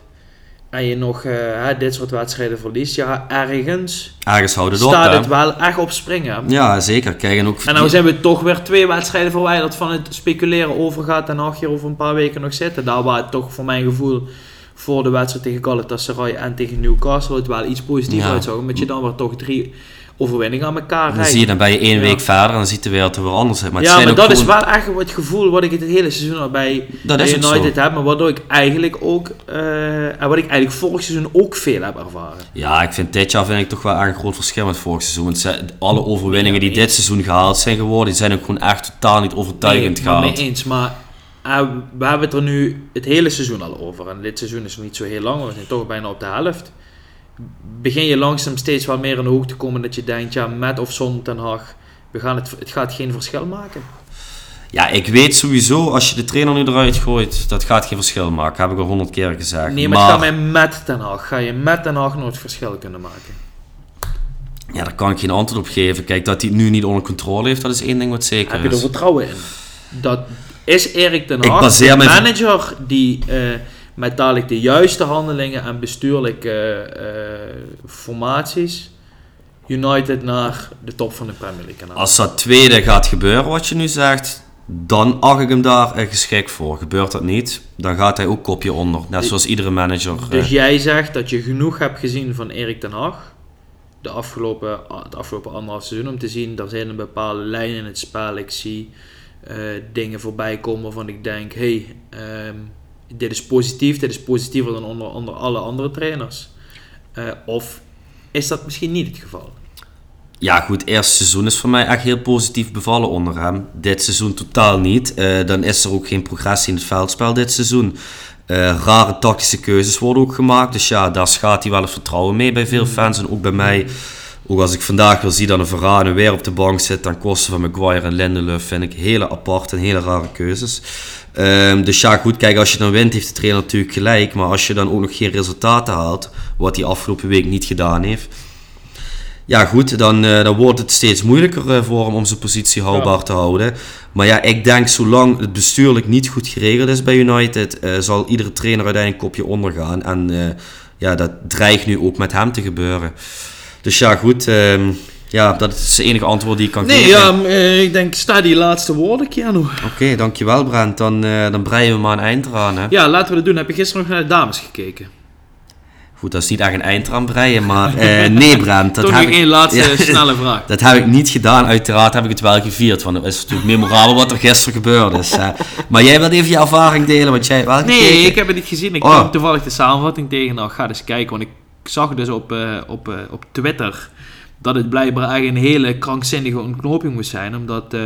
En je nog eh, dit soort wedstrijden verliest. Ja, ergens Ergens houden het staat het wel echt op springen. Ja, zeker. Kijk, en ook... En nou zijn we toch weer twee wedstrijden verwijderd van het speculeren over gaat en nog hier over een paar weken nog zitten. Daar waar het toch voor mijn gevoel voor de wedstrijd tegen Galatasaray en tegen Newcastle het wel iets positiefs Ja. uitzag. Omdat je dan weer toch drie overwinningen aan elkaar dan zie je, dan ben je één Ja. week verder en dan ziet de wereld er weer anders uit. Maar ja, maar dat is wel echt het gevoel wat ik het hele seizoen al bij, Dat is United heb. Maar waardoor ik eigenlijk ook, eh, en wat ik eigenlijk vorig seizoen ook veel heb ervaren. Ja, ik vind dit jaar vind ik toch wel een groot verschil met vorig seizoen. Want alle overwinningen die dit seizoen gehaald zijn geworden, die zijn ook gewoon echt totaal niet overtuigend Nee, gehaald. mee eens. Maar eh, we hebben het er nu het hele seizoen al over. En dit seizoen is nog niet zo heel lang. We zijn toch bijna op de helft. Begin je langzaam steeds wel meer in de hoek te komen dat je denkt, ja, met of zonder Ten Hag, we gaan het, het gaat geen verschil maken. Ja, ik weet sowieso, als je de trainer nu eruit gooit, dat gaat geen verschil maken. Heb ik al honderd keer gezegd. Nee, maar, het gaat mij met Ten Hag. Ga je met Ten Hag nooit verschil kunnen maken. Ja, daar kan ik geen antwoord op geven. Kijk, dat hij het nu niet onder controle heeft, dat is één ding wat zeker Heb je er is. vertrouwen in? Dat is Erik ten Hag, de mijn- manager die eh, met dadelijk de juiste handelingen en bestuurlijke eh, formaties United naar de top van de Premier League kan. Als dat tweede gaat gebeuren, wat je nu zegt, dan acht ik hem daar eh, geschikt voor. Gebeurt dat niet, dan gaat hij ook kopje onder. Net zoals iedere manager. Dus eh, jij zegt dat je genoeg hebt gezien van Erik ten Hag de afgelopen, het afgelopen anderhalf seizoen om te zien, er zijn een bepaalde lijn in het spel. Ik zie eh, dingen voorbij komen waarvan ik denk, hey, ehm, dit is positief, dit is positiever dan onder, onder alle andere trainers. Eh, of is dat misschien niet het geval. Ja, goed, het eerste seizoen is voor mij echt heel positief bevallen onder hem. Dit seizoen totaal niet. Eh, dan is er ook geen progressie in het veldspel dit seizoen. Eh, rare tactische keuzes worden ook gemaakt. Dus ja, daar schaadt hij wel het vertrouwen mee bij veel fans en ook bij mij. Ook als ik vandaag weer zie dat een Varane weer op de bank zit ten koste van Maguire en Lindelöf, vind ik hele aparte en hele rare keuzes. Ehm, dus ja, goed, kijk, als je dan wint, heeft de trainer natuurlijk gelijk. Maar als je dan ook nog geen resultaten haalt, wat hij afgelopen week niet gedaan heeft. Ja, goed, dan, eh, dan wordt het steeds moeilijker eh, voor hem om zijn positie houdbaar te houden. Maar ja, ik denk zolang het bestuurlijk niet goed geregeld is bij United, eh, zal iedere trainer uiteindelijk kopje ondergaan. En ja, dat dreigt nu ook met hem te gebeuren. Dus ja, goed, ehm, ja, dat is het enige antwoord die ik kan Nee, geven. ja, m- eh, ik denk, sta die laatste woorden, Keanu. Oké, dankjewel Brent. Dan, eh, dan breien we maar een eind eraan. Hè? Ja, laten we dat doen. Heb je gisteren nog naar de dames gekeken? Goed, dat is niet echt een eind eraan breien, maar eh, nee Brent. Dat Toch heb nog ik- één laatste Ja. snelle vraag. Dat heb ik niet gedaan. Uiteraard heb ik het wel gevierd. Want het is natuurlijk memorabel wat er gisteren gebeurd is. hè. Maar jij wilt even je ervaring delen, want jij hebt wel Nee, gekeken. ik heb het niet gezien. Ik Oh. kwam toevallig de samenvatting tegen. Nou, ga eens kijken. Want ik zag dus op, eh, op, eh, op Twitter dat het blijkbaar eigenlijk een hele krankzinnige ontknoping moest zijn. Omdat eh,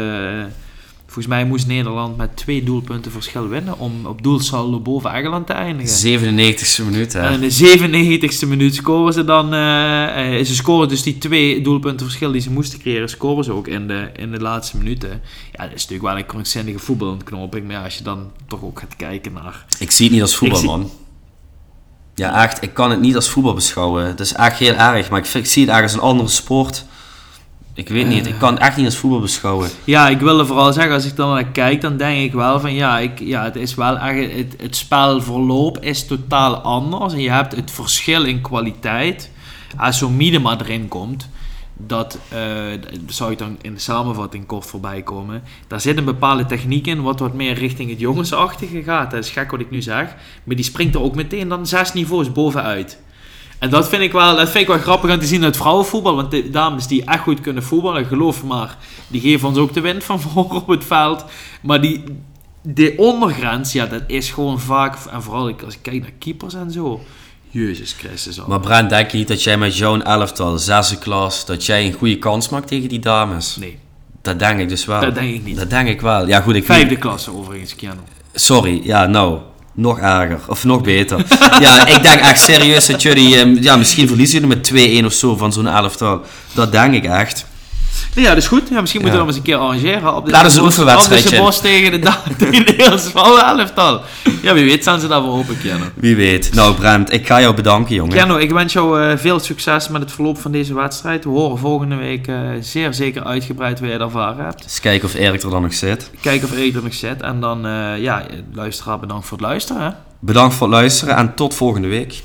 volgens mij moest Nederland met twee doelpunten verschil winnen om op doelsaldo boven Engeland te eindigen. 97e minuut, hè. En in de 97ste minuut scoren ze dan. eh, ze scoren dus die twee doelpunten verschil die ze moesten creëren, scoren ze ook in de, in de laatste minuten. Ja, dat is natuurlijk wel een krankzinnige voetbalontknoping. Maar ja, als je dan toch ook gaat kijken naar. Ik zie het niet als voetbal, Ik man. Ja, echt. Ik kan het niet als voetbal beschouwen. Het is echt heel erg. Maar ik, zie het als een andere sport. Ik weet niet. Ik kan het echt niet als voetbal beschouwen. Ja, ik wilde vooral zeggen, als ik dan naar kijk, dan denk ik wel van ja, ik, ja het is wel echt. Het, het spelverloop is totaal anders. En je hebt het verschil in kwaliteit. Als zo'n Miedema erin komt, dat dat zou je dan in de samenvatting kort voorbij komen. Daar zit een bepaalde techniek in, wat wat meer richting het jongensachtige gaat. Dat is gek wat ik nu zeg. Maar die springt er ook meteen dan zes niveaus bovenuit. En dat vind ik wel, dat vind ik wel grappig aan te zien uit vrouwenvoetbal. Want de dames die echt goed kunnen voetballen, geloof maar, die geven ons ook de wind van voor op het veld. Maar die, de ondergrens, ja, dat is gewoon vaak, en vooral als ik kijk naar keepers en zo. Jezus Christus. al. Maar Brent, denk je niet dat jij met jouw elftal, zesde klas, dat jij een goede kans maakt tegen die dames? Nee, Dat denk ik dus wel. dat denk ik niet. Dat denk ik wel. Ja, goed, ik Vijfde klasse overigens, Keanu. Sorry, ja, nou, nog erger. Of nog beter. ja, ik denk echt serieus dat jullie, ehm, ja, misschien verliezen jullie met 2-1 of zo van zo'n elftal. Dat denk ik echt. Ja, dat is goed. Ja, misschien moeten we dat eens een keer arrangeren. Op de Laat eens een Bos- oefenwedstrijdje. Bos tegen de, tegen de Nederlandse vrouwenelftal. Ja, wie weet staan ze daarvoor open, Keanu. Wie weet. Nou, Brent, ik ga jou bedanken, jongen. Keanu, ik wens jou eh, veel succes met het verloop van deze wedstrijd. We horen volgende week eh, zeer zeker uitgebreid wat je ervaren hebt. Eens kijken of Erik er dan nog zit. Kijken of Erik er nog zit. En dan, eh, ja, luisteraar, bedankt voor het luisteren. Bedankt voor het luisteren en tot volgende week.